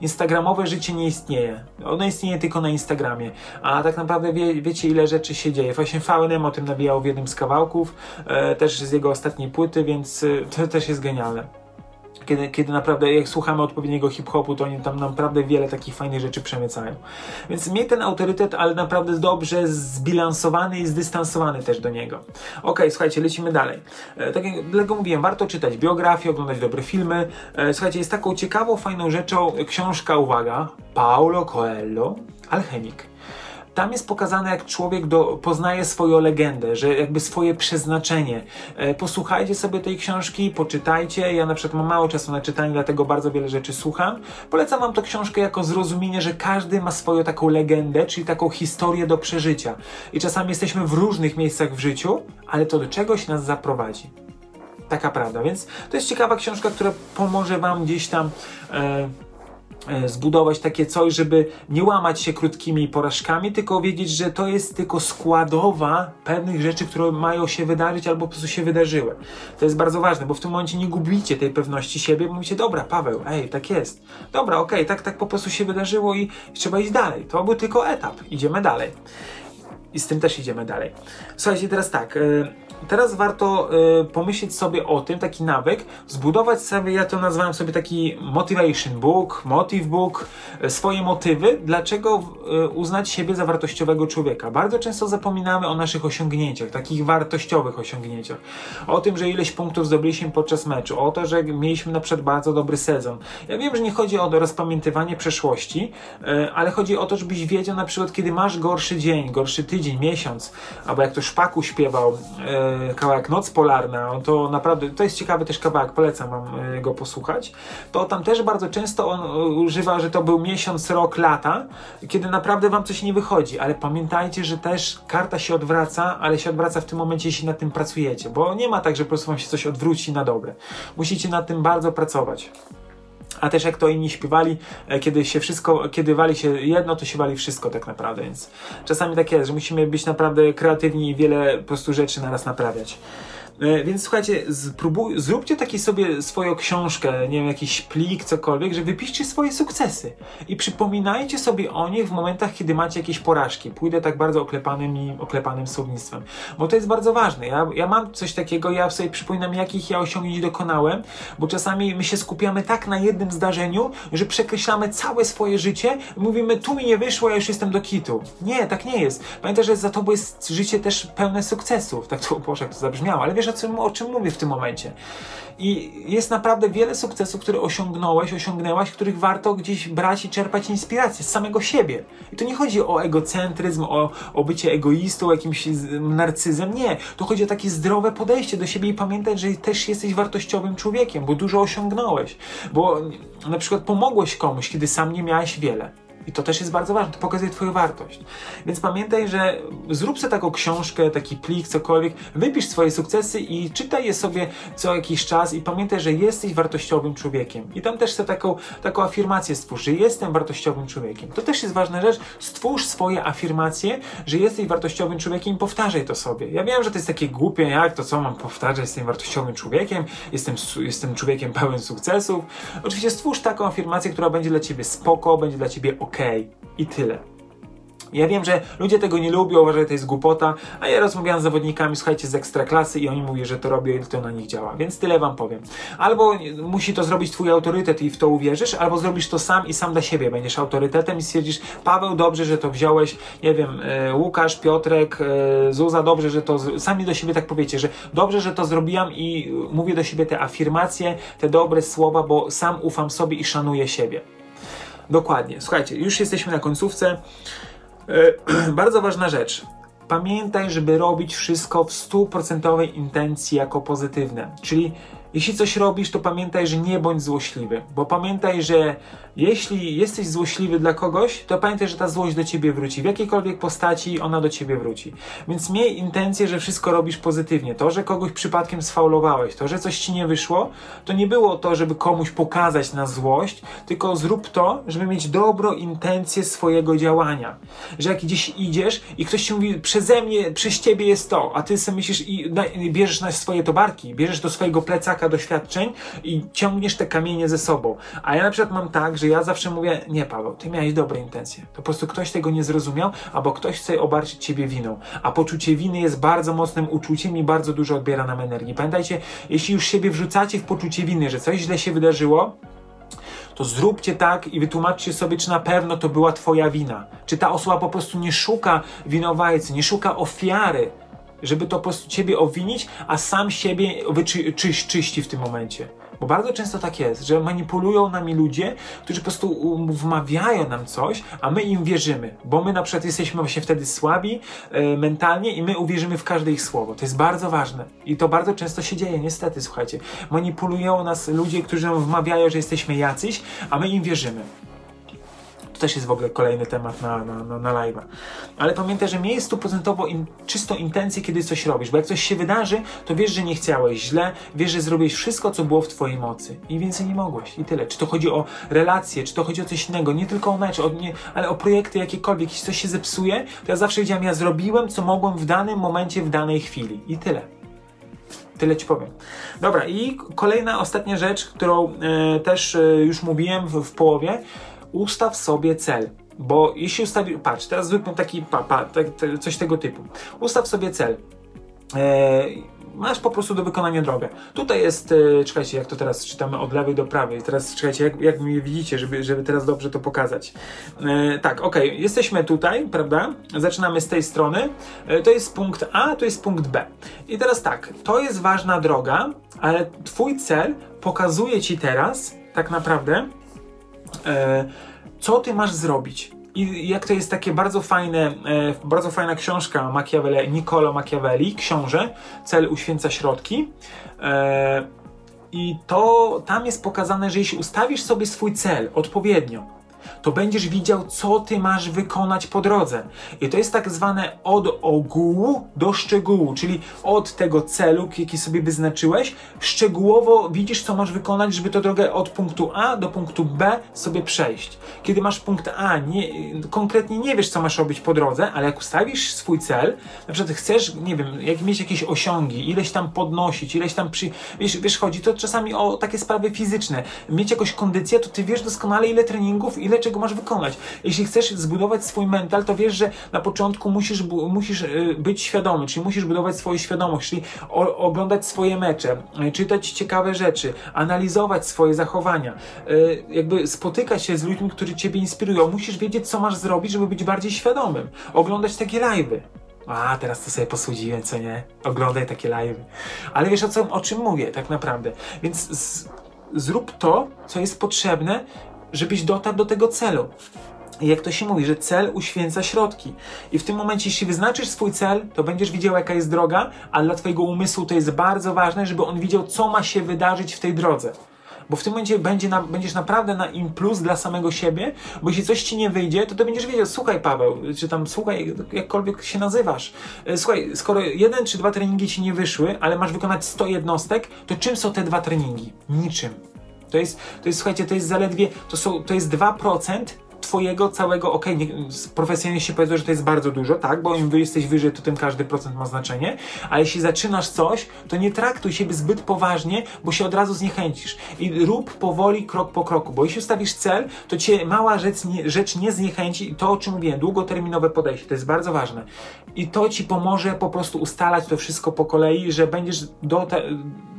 instagramowe życie nie istnieje. Ono istnieje tylko na Instagramie, a tak naprawdę wie, wiecie, ile rzeczy się dzieje. Właśnie VNM o tym nawijał w jednym z kawałków, e, też z jego ostatniej płyty, więc e, to też jest genialne kiedy, kiedy naprawdę jak słuchamy odpowiedniego hip-hopu, to oni tam naprawdę wiele takich fajnych rzeczy przemycają. Więc miej ten autorytet, ale naprawdę dobrze zbilansowany i zdystansowany też do niego. Ok, słuchajcie, lecimy dalej. E, tak jak dlatego mówiłem, warto czytać biografię, oglądać dobre filmy. E, słuchajcie, jest taką ciekawą, fajną rzeczą książka, uwaga, Paulo Coelho, Alchemik tam jest pokazane, jak człowiek do, poznaje swoją legendę, że jakby swoje przeznaczenie. E, posłuchajcie sobie tej książki, poczytajcie. Ja na przykład mam mało czasu na czytanie, dlatego bardzo wiele rzeczy słucham. Polecam wam tę książkę jako zrozumienie, że każdy ma swoją taką legendę, czyli taką historię do przeżycia. I czasami jesteśmy w różnych miejscach w życiu, ale to do czegoś nas zaprowadzi. Taka prawda. Więc to jest ciekawa książka, która pomoże wam gdzieś tam. E, zbudować takie coś, żeby nie łamać się krótkimi porażkami, tylko wiedzieć, że to jest tylko składowa pewnych rzeczy, które mają się wydarzyć albo po prostu się wydarzyły. To jest bardzo ważne, bo w tym momencie nie gubicie tej pewności siebie, mówicie, dobra, Paweł, ej, tak jest. Dobra, okej, okay, tak, tak po prostu się wydarzyło i trzeba iść dalej. To był tylko etap, idziemy dalej. I z tym też idziemy dalej. Słuchajcie, teraz tak. Yy, teraz warto y, pomyśleć sobie o tym, taki nawyk, zbudować sobie, ja to nazwałem sobie taki motivation book, motive book, y, swoje motywy, dlaczego y, uznać siebie za wartościowego człowieka. Bardzo często zapominamy o naszych osiągnięciach, takich wartościowych osiągnięciach. O tym, że ileś punktów zdobyliśmy podczas meczu, o to, że mieliśmy na przykład bardzo dobry sezon. Ja wiem, że nie chodzi o rozpamiętywanie przeszłości, y, ale chodzi o to, żebyś wiedział na przykład, kiedy masz gorszy dzień, gorszy tydzień, miesiąc, albo jak to Szpaku śpiewał, y, kawałek Noc Polarna, to naprawdę, to jest ciekawy też kawałek, polecam wam e, go posłuchać, to tam też bardzo często on e, używa, że to był miesiąc, rok, lata, kiedy naprawdę wam coś nie wychodzi, ale pamiętajcie, że też karta się odwraca, ale się odwraca w tym momencie, jeśli nad tym pracujecie, bo nie ma tak, że po prostu wam się coś odwróci na dobre. Musicie nad tym bardzo pracować a też jak to inni śpiewali, e, kiedy się wszystko, kiedy wali się jedno, to się wali wszystko tak naprawdę, więc czasami tak jest, że musimy być naprawdę kreatywni i wiele po prostu rzeczy naraz naprawiać. E, więc słuchajcie, spróbuj, zróbcie taki sobie swoją książkę, nie wiem, jakiś plik, cokolwiek, że wypiszcie swoje sukcesy i przypominajcie sobie o nich w momentach, kiedy macie jakieś porażki. Pójdę tak bardzo oklepanym oklepanym słownictwem, bo to jest bardzo ważne. Ja, ja mam coś takiego, ja sobie przypominam, jakich ja osiągnięć dokonałem, bo czasami my się skupiamy tak na jednym zdarzeniu, że przekreślamy całe swoje życie i mówimy, tu mi nie wyszło, ja już jestem do kitu. Nie, tak nie jest. Pamiętaj, że za tobą jest życie też pełne sukcesów. Tak to, Boże, jak to zabrzmiało, ale wiesz, o czym, o czym mówię w tym momencie. I jest naprawdę wiele sukcesów, które osiągnąłeś, osiągnęłaś, których warto gdzieś brać i czerpać inspirację z samego siebie. I to nie chodzi o egocentryzm, o, o bycie egoistą, jakimś narcyzem. Nie. To chodzi o takie zdrowe podejście do siebie i pamiętać, że też jesteś wartościowym człowiekiem, bo dużo osiągnąłeś. Bo na przykład pomogłeś komuś, kiedy sam nie miałeś wiele. I to też jest bardzo ważne, to pokazuje Twoją wartość. Więc pamiętaj, że zrób sobie taką książkę, taki plik, cokolwiek, wypisz swoje sukcesy i czytaj je sobie co jakiś czas i pamiętaj, że jesteś wartościowym człowiekiem. I tam też sobie taką, taką afirmację stwórz, że jestem wartościowym człowiekiem. To też jest ważna rzecz. Stwórz swoje afirmacje, że jesteś wartościowym człowiekiem i powtarzaj to sobie. Ja wiem, że to jest takie głupie, jak to co mam powtarzać, jestem wartościowym człowiekiem, jestem, jestem człowiekiem pełen sukcesów. Oczywiście stwórz taką afirmację, która będzie dla Ciebie spoko, będzie dla Ciebie ok i tyle. Ja wiem, że ludzie tego nie lubią, uważają, że to jest głupota, a ja rozmawiam z zawodnikami, słuchajcie, z ekstraklasy i oni mówią, że to robią i to na nich działa, więc tyle wam powiem. Albo musi to zrobić twój autorytet i w to uwierzysz, albo zrobisz to sam i sam dla siebie będziesz autorytetem i stwierdzisz, Paweł, dobrze, że to wziąłeś, nie wiem, e, Łukasz, Piotrek, e, Zuza, dobrze, że to, sami do siebie tak powiecie, że dobrze, że to zrobiłem i mówię do siebie te afirmacje, te dobre słowa, bo sam ufam sobie i szanuję siebie. Dokładnie. Słuchajcie, już jesteśmy na końcówce. E, bardzo ważna rzecz. Pamiętaj, żeby robić wszystko w stuprocentowej intencji jako pozytywne. Czyli Jeśli coś robisz, to pamiętaj, że nie bądź złośliwy, bo pamiętaj, że jeśli jesteś złośliwy dla kogoś, to pamiętaj, że ta złość do ciebie wróci. W jakiejkolwiek postaci ona do ciebie wróci. Więc miej intencję, że wszystko robisz pozytywnie. To, że kogoś przypadkiem sfaulowałeś, to, że coś ci nie wyszło, to nie było to, żeby komuś pokazać na złość, tylko zrób to, żeby mieć dobrą intencję swojego działania. Że jak gdzieś idziesz i ktoś ci mówi, przeze mnie, przez ciebie jest to, a ty sobie myślisz i, bierzesz na swoje tobarki, bierzesz do swojego plecaka doświadczeń i ciągniesz te kamienie ze sobą. A ja na przykład mam tak, że ja zawsze mówię, nie Paweł, ty miałeś dobre intencje. To po prostu ktoś tego nie zrozumiał, albo ktoś chce obarczyć ciebie winą. A poczucie winy jest bardzo mocnym uczuciem i bardzo dużo odbiera nam energii. Pamiętajcie, jeśli już siebie wrzucacie w poczucie winy, że coś źle się wydarzyło, to zróbcie tak i wytłumaczcie sobie, czy na pewno to była Twoja wina. Czy ta osoba po prostu nie szuka winowajcy, nie szuka ofiary, żeby to po prostu Ciebie owinić, a sam siebie wyczy, czyś, czyści w tym momencie. Bo bardzo często tak jest, że manipulują nami ludzie, którzy po prostu wmawiają nam coś, a my im wierzymy, bo my na przykład jesteśmy właśnie wtedy słabi e, mentalnie i my uwierzymy w każde ich słowo. To jest bardzo ważne i to bardzo często się dzieje, niestety, słuchajcie. Manipulują nas ludzie, którzy nam wmawiają, że jesteśmy jacyś, a my im wierzymy też jest w ogóle kolejny temat na, na, na, na live'a. Ale pamiętaj, że miej stuprocentowo in, czystą intencję, kiedy coś robisz, bo jak coś się wydarzy, to wiesz, że nie chciałeś źle, wiesz, że zrobiłeś wszystko, co było w twojej mocy i więcej nie mogłeś i tyle. Czy to chodzi o relacje, czy to chodzi o coś innego, nie tylko o mecz, o, nie, ale o projekty jakiekolwiek, jeśli coś się zepsuje, to ja zawsze wiedziałem, ja zrobiłem, co mogłem w danym momencie, w danej chwili i tyle. Tyle ci powiem. Dobra, i kolejna, ostatnia rzecz, którą e, też e, już mówiłem w, w połowie, ustaw sobie cel. Bo jeśli ustawisz, patrz, teraz zróbmy taki, tak, coś tego typu. Ustaw sobie cel. Eee, masz po prostu do wykonania drogę. Tutaj jest, e, czekajcie, jak to teraz czytamy od lewej do prawej. Teraz czekajcie, jak, jak mnie widzicie, żeby, żeby teraz dobrze to pokazać. E, tak, ok, jesteśmy tutaj, prawda? Zaczynamy z tej strony. E, to jest punkt A, to jest punkt B. I teraz tak, to jest ważna droga, ale Twój cel pokazuje Ci teraz, tak naprawdę, e, co Ty masz zrobić. I jak to jest takie bardzo fajne, e, bardzo fajna książka Machiavelli, Niccolo Machiavelli, książę, cel uświęca środki. E, I to tam jest pokazane, że jeśli ustawisz sobie swój cel odpowiednio, to będziesz widział, co ty masz wykonać po drodze. I to jest tak zwane od ogółu do szczegółu, czyli od tego celu, jaki sobie wyznaczyłeś, szczegółowo widzisz, co masz wykonać, żeby tę drogę od punktu A do punktu B sobie przejść. Kiedy masz punkt A, nie, konkretnie nie wiesz, co masz robić po drodze, ale jak ustawisz swój cel, na przykład chcesz, nie wiem, jak mieć jakieś osiągi, ileś tam podnosić, ileś tam przy... Wiesz, wiesz chodzi to czasami o takie sprawy fizyczne. Mieć jakąś kondycję, to ty wiesz doskonale, ile treningów, ile czego masz wykonać. Jeśli chcesz zbudować swój mental, to wiesz, że na początku musisz, musisz y, być świadomy, czyli musisz budować swoją świadomość, czyli oglądać swoje mecze, y, czytać ciekawe rzeczy, analizować swoje zachowania, y, jakby spotykać się z ludźmi, którzy ciebie inspirują. Musisz wiedzieć, co masz zrobić, żeby być bardziej świadomym. Oglądać takie live'y. A, teraz to sobie posłudziłem, co nie? Oglądaj takie live'y. Ale wiesz o, co, o czym mówię tak naprawdę. Więc z, zrób to, co jest potrzebne, żebyś dotarł do tego celu. I jak to się mówi, że cel uświęca środki. I w tym momencie, jeśli wyznaczysz swój cel, to będziesz widział, jaka jest droga, ale dla Twojego umysłu to jest bardzo ważne, żeby on widział, co ma się wydarzyć w tej drodze. Bo w tym momencie będzie na, będziesz naprawdę na im plus dla samego siebie, bo jeśli coś ci nie wyjdzie, to ty będziesz wiedział, słuchaj Paweł, czy tam słuchaj, jakkolwiek się nazywasz, e, słuchaj, skoro jeden czy dwa treningi ci nie wyszły, ale masz wykonać 100 jednostek, to czym są te dwa treningi? Niczym. To jest, to jest, słuchajcie, to jest zaledwie, to, są, to jest 2% twojego całego, okej, okay, się powiedzą, że to jest bardzo dużo, tak, bo im jesteś wyżej, to tym każdy procent ma znaczenie, ale jeśli zaczynasz coś, to nie traktuj siebie zbyt poważnie, bo się od razu zniechęcisz i rób powoli, krok po kroku, bo jeśli ustawisz cel, to cię mała rzecz nie, rzecz nie zniechęci i to, o czym mówiłem, długoterminowe podejście, to jest bardzo ważne i to ci pomoże po prostu ustalać to wszystko po kolei, że będziesz do te,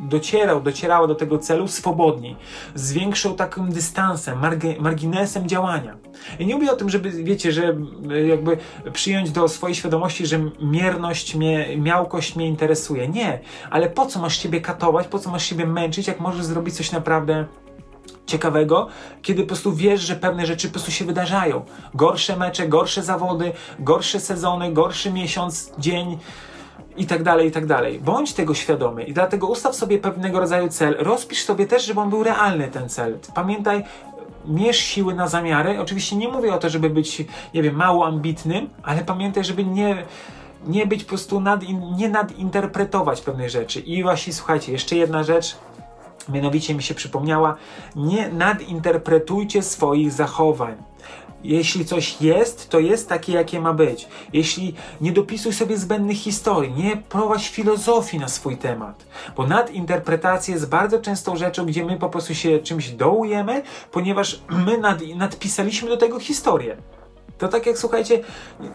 docierał, docierała do tego celu swobodniej, z większą takim dystansem, marginesem działania. I nie mówię o tym, żeby, wiecie, że e, jakby przyjąć do swojej świadomości, że mierność, mnie, miałkość mnie interesuje. Nie, ale po co masz siebie katować, po co masz siebie męczyć, jak możesz zrobić coś naprawdę ciekawego, kiedy po prostu wiesz, że pewne rzeczy po prostu się wydarzają. Gorsze mecze, gorsze zawody, gorsze sezony, gorszy miesiąc, dzień i tak dalej, i tak dalej. Bądź tego świadomy i dlatego ustaw sobie pewnego rodzaju cel, rozpisz sobie też, żeby on był realny, ten cel. Pamiętaj, mierz siły na zamiary. Oczywiście nie mówię o to, żeby być, nie wiem, mało ambitnym, ale pamiętaj, żeby nie nie być po prostu, nad, nie nadinterpretować pewnych rzeczy. I właśnie słuchajcie, jeszcze jedna rzecz, mianowicie mi się przypomniała, nie nadinterpretujcie swoich zachowań. Jeśli coś jest, to jest takie, jakie ma być. Jeśli nie dopisuj sobie zbędnych historii, nie prowadź filozofii na swój temat. Bo nadinterpretacja jest bardzo częstą rzeczą, gdzie my po prostu się czymś dołujemy, ponieważ my nad, nadpisaliśmy do tego historię. To tak jak słuchajcie,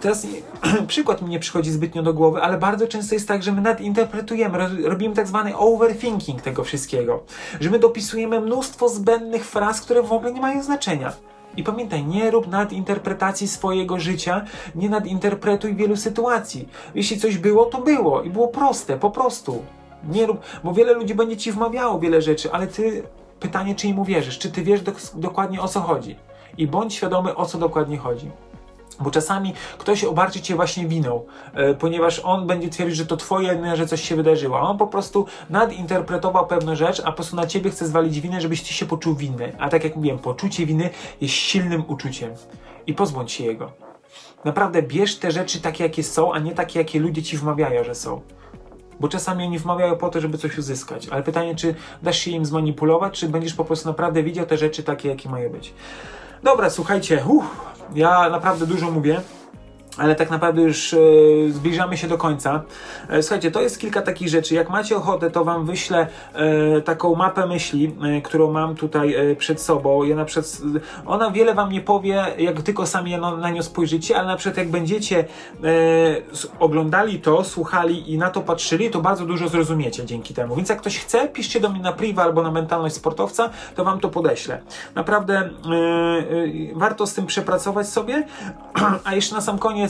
teraz przykład mi nie przychodzi zbytnio do głowy, ale bardzo często jest tak, że my nadinterpretujemy, robimy tak zwany overthinking tego wszystkiego, że my dopisujemy mnóstwo zbędnych fraz, które w ogóle nie mają znaczenia. I pamiętaj, nie rób nadinterpretacji swojego życia, nie nadinterpretuj wielu sytuacji. Jeśli coś było, to było i było proste, po prostu. Nie rób, bo wiele ludzi będzie ci wmawiało wiele rzeczy, ale ty, pytanie, czy im uwierzysz, czy ty wiesz do, dokładnie o co chodzi. I bądź świadomy, o co dokładnie chodzi. Bo czasami ktoś obarczy cię właśnie winą, e, ponieważ on będzie twierdzić, że to twoje, że coś się wydarzyło. A on po prostu nadinterpretował pewną rzecz, a po prostu na ciebie chce zwalić winę, żebyś ty się poczuł winny. A tak jak mówiłem, poczucie winy jest silnym uczuciem. I pozbądź się jego. Naprawdę bierz te rzeczy takie, jakie są, a nie takie, jakie ludzie ci wmawiają, że są. Bo czasami oni wmawiają po to, żeby coś uzyskać. Ale pytanie, czy dasz się im zmanipulować, czy będziesz po prostu naprawdę widział te rzeczy takie, jakie mają być. Dobra, słuchajcie, uff, ja naprawdę dużo mówię ale tak naprawdę już e, zbliżamy się do końca. E, słuchajcie, to jest kilka takich rzeczy. Jak macie ochotę, to wam wyślę e, taką mapę myśli, e, którą mam tutaj e, przed sobą. Ja na przykład, ona wiele wam nie powie, jak tylko sami na, na nią spojrzycie, ale na przykład jak będziecie e, oglądali to, słuchali i na to patrzyli, to bardzo dużo zrozumiecie dzięki temu. Więc jak ktoś chce, piszcie do mnie na priwa albo na mentalność sportowca, to wam to podeślę. Naprawdę warto z tym przepracować sobie. A jeszcze na sam koniec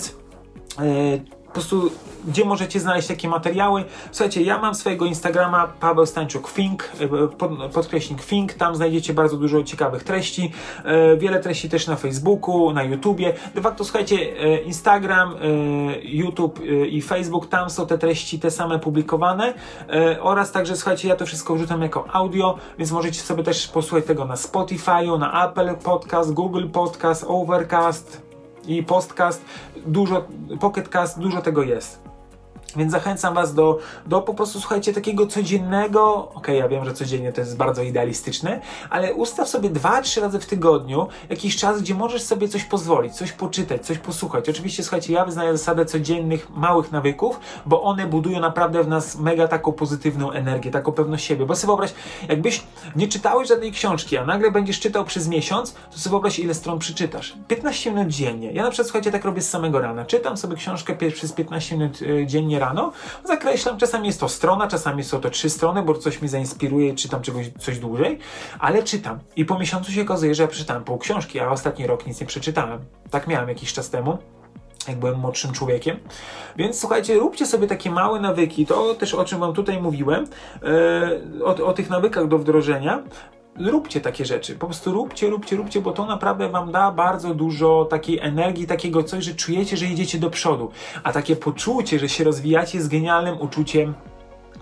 E, po prostu, gdzie możecie znaleźć takie materiały. Słuchajcie, ja mam swojego Instagrama Paweł Stańczuk Fink, e, pod, podkreśnik tam znajdziecie bardzo dużo ciekawych treści, e, wiele treści też na Facebooku, na YouTubie. De facto, słuchajcie, Instagram, YouTube i Facebook, tam są te treści te same publikowane oraz także, słuchajcie, ja to wszystko wrzucam jako audio, więc możecie sobie też posłuchać tego na Spotify'u, na Apple Podcast, Google Podcast, Overcast, i podcast, dużo, pocketcast, dużo tego jest. Więc zachęcam Was do, do po prostu, słuchajcie, takiego codziennego, okej, okay, ja wiem, że codziennie to jest bardzo idealistyczne, ale ustaw sobie dwa, trzy razy w tygodniu jakiś czas, gdzie możesz sobie coś pozwolić, coś poczytać, coś posłuchać. Oczywiście, słuchajcie, ja wyznaję zasadę codziennych, małych nawyków, bo one budują naprawdę w nas mega taką pozytywną energię, taką pewność siebie. Bo sobie wyobraź, jakbyś nie czytałeś żadnej książki, a nagle będziesz czytał przez miesiąc, to sobie wyobraź, ile stron przeczytasz. 15 minut dziennie. Ja na przykład, słuchajcie, tak robię z samego rana. Czytam sobie książkę przez 15 minut y, dziennie rano, zakreślam, czasami jest to strona, czasami są to trzy strony, bo coś mi zainspiruje, czytam czegoś, coś dłużej, ale czytam. I po miesiącu się okazuje, że ja przeczytałem pół książki, a ostatni rok nic nie przeczytałem. Tak miałem jakiś czas temu jak byłem młodszym człowiekiem. Więc słuchajcie, róbcie sobie takie małe nawyki, to też o czym Wam tutaj mówiłem, yy, o, o, tych nawykach do wdrożenia, róbcie takie rzeczy. Po prostu róbcie, róbcie, róbcie, bo to naprawdę wam da bardzo dużo takiej energii, takiego coś, że czujecie, że idziecie do przodu. A takie poczucie, że się rozwijacie jest genialnym uczuciem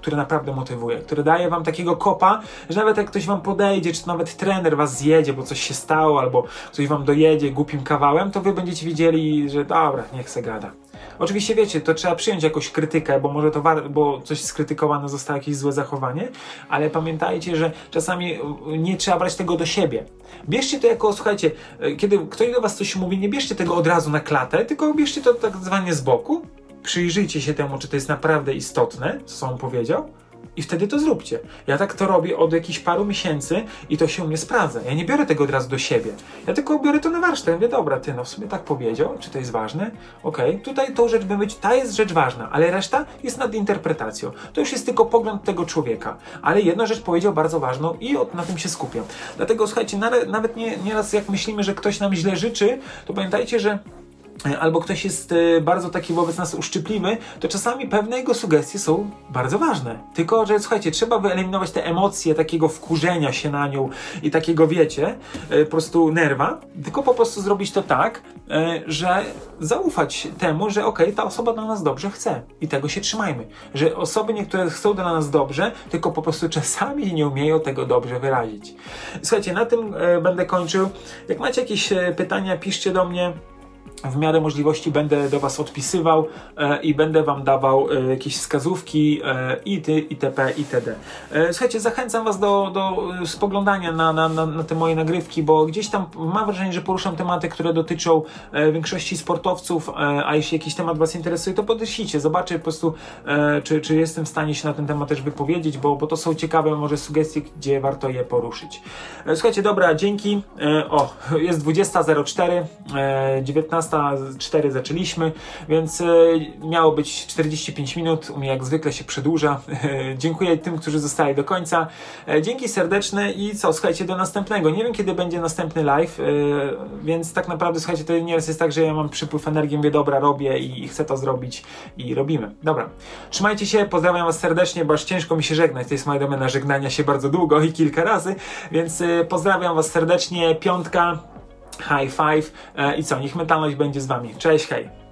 które naprawdę motywuje, które daje wam takiego kopa, że nawet jak ktoś wam podejdzie, czy nawet trener was zjedzie, bo coś się stało, albo coś wam dojedzie głupim kawałem, to wy będziecie widzieli, że dobra, niech se gada. Oczywiście wiecie, to trzeba przyjąć jakąś krytykę, bo może to war- bo coś skrytykowane zostało jakieś złe zachowanie, ale pamiętajcie, że czasami nie trzeba brać tego do siebie. Bierzcie to jako, słuchajcie, kiedy ktoś do was coś mówi, nie bierzcie tego od razu na klatę, tylko bierzcie to tak zwanie z boku, przyjrzyjcie się temu, czy to jest naprawdę istotne, co on powiedział, i wtedy to zróbcie. Ja tak to robię od jakichś paru miesięcy i to się u mnie sprawdza. Ja nie biorę tego od razu do siebie. Ja tylko biorę to na warsztat. Ja mówię, dobra, ty no w sumie tak powiedział, czy to jest ważne? Okej, okay. tutaj tą rzecz by być, ta jest rzecz ważna, ale reszta jest nad interpretacją. To już jest tylko pogląd tego człowieka. Ale jedna rzecz powiedział bardzo ważną i od, na tym się skupiam. Dlatego słuchajcie, nawet nie, nieraz jak myślimy, że ktoś nam źle życzy, to pamiętajcie, że albo ktoś jest e, bardzo taki wobec nas uszczypliwy, to czasami pewne jego sugestie są bardzo ważne. Tylko, że słuchajcie, trzeba wyeliminować te emocje takiego wkurzenia się na nią i takiego, wiecie, e, po prostu nerwa, tylko po prostu zrobić to tak, e, że zaufać temu, że okej, okay, ta osoba dla nas dobrze chce i tego się trzymajmy. Że osoby niektóre chcą dla nas dobrze, tylko po prostu czasami nie umieją tego dobrze wyrazić. Słuchajcie, na tym będę kończył. Jak macie jakieś pytania, piszcie do mnie w miarę możliwości będę do Was odpisywał e, i będę Wam dawał e, jakieś wskazówki e, ty, itp. itd. E, słuchajcie, zachęcam Was do, do e, spoglądania na, na, na, na, te moje nagrywki, bo gdzieś tam mam wrażenie, że poruszam tematy, które dotyczą e, większości sportowców, a jeśli jakiś temat Was interesuje, to podeszlicie, zobaczę po prostu, czy, czy jestem w stanie się na ten temat też wypowiedzieć, bo, bo to są ciekawe może sugestie, gdzie warto je poruszyć. Słuchajcie, dobra, dzięki. O, jest 20.04, 19 4 zaczęliśmy, więc e, miało być 45 minut. U mnie jak zwykle się przedłuża. Dziękuję tym, którzy zostali do końca. E, dzięki serdeczne i co, słuchajcie, do następnego. Nie wiem, kiedy będzie następny live, e, więc tak naprawdę, słuchajcie, to nieraz jest tak, że ja mam przypływ energii, mówię, dobra, robię i chcę to zrobić i robimy. Dobra. Trzymajcie się, pozdrawiam Was serdecznie, bo aż ciężko mi się żegnać. To jest moja domena żegnania się bardzo długo i kilka razy, więc pozdrawiam Was serdecznie. Piątka high five e, i co, niech mentalność będzie z wami. Cześć, hej!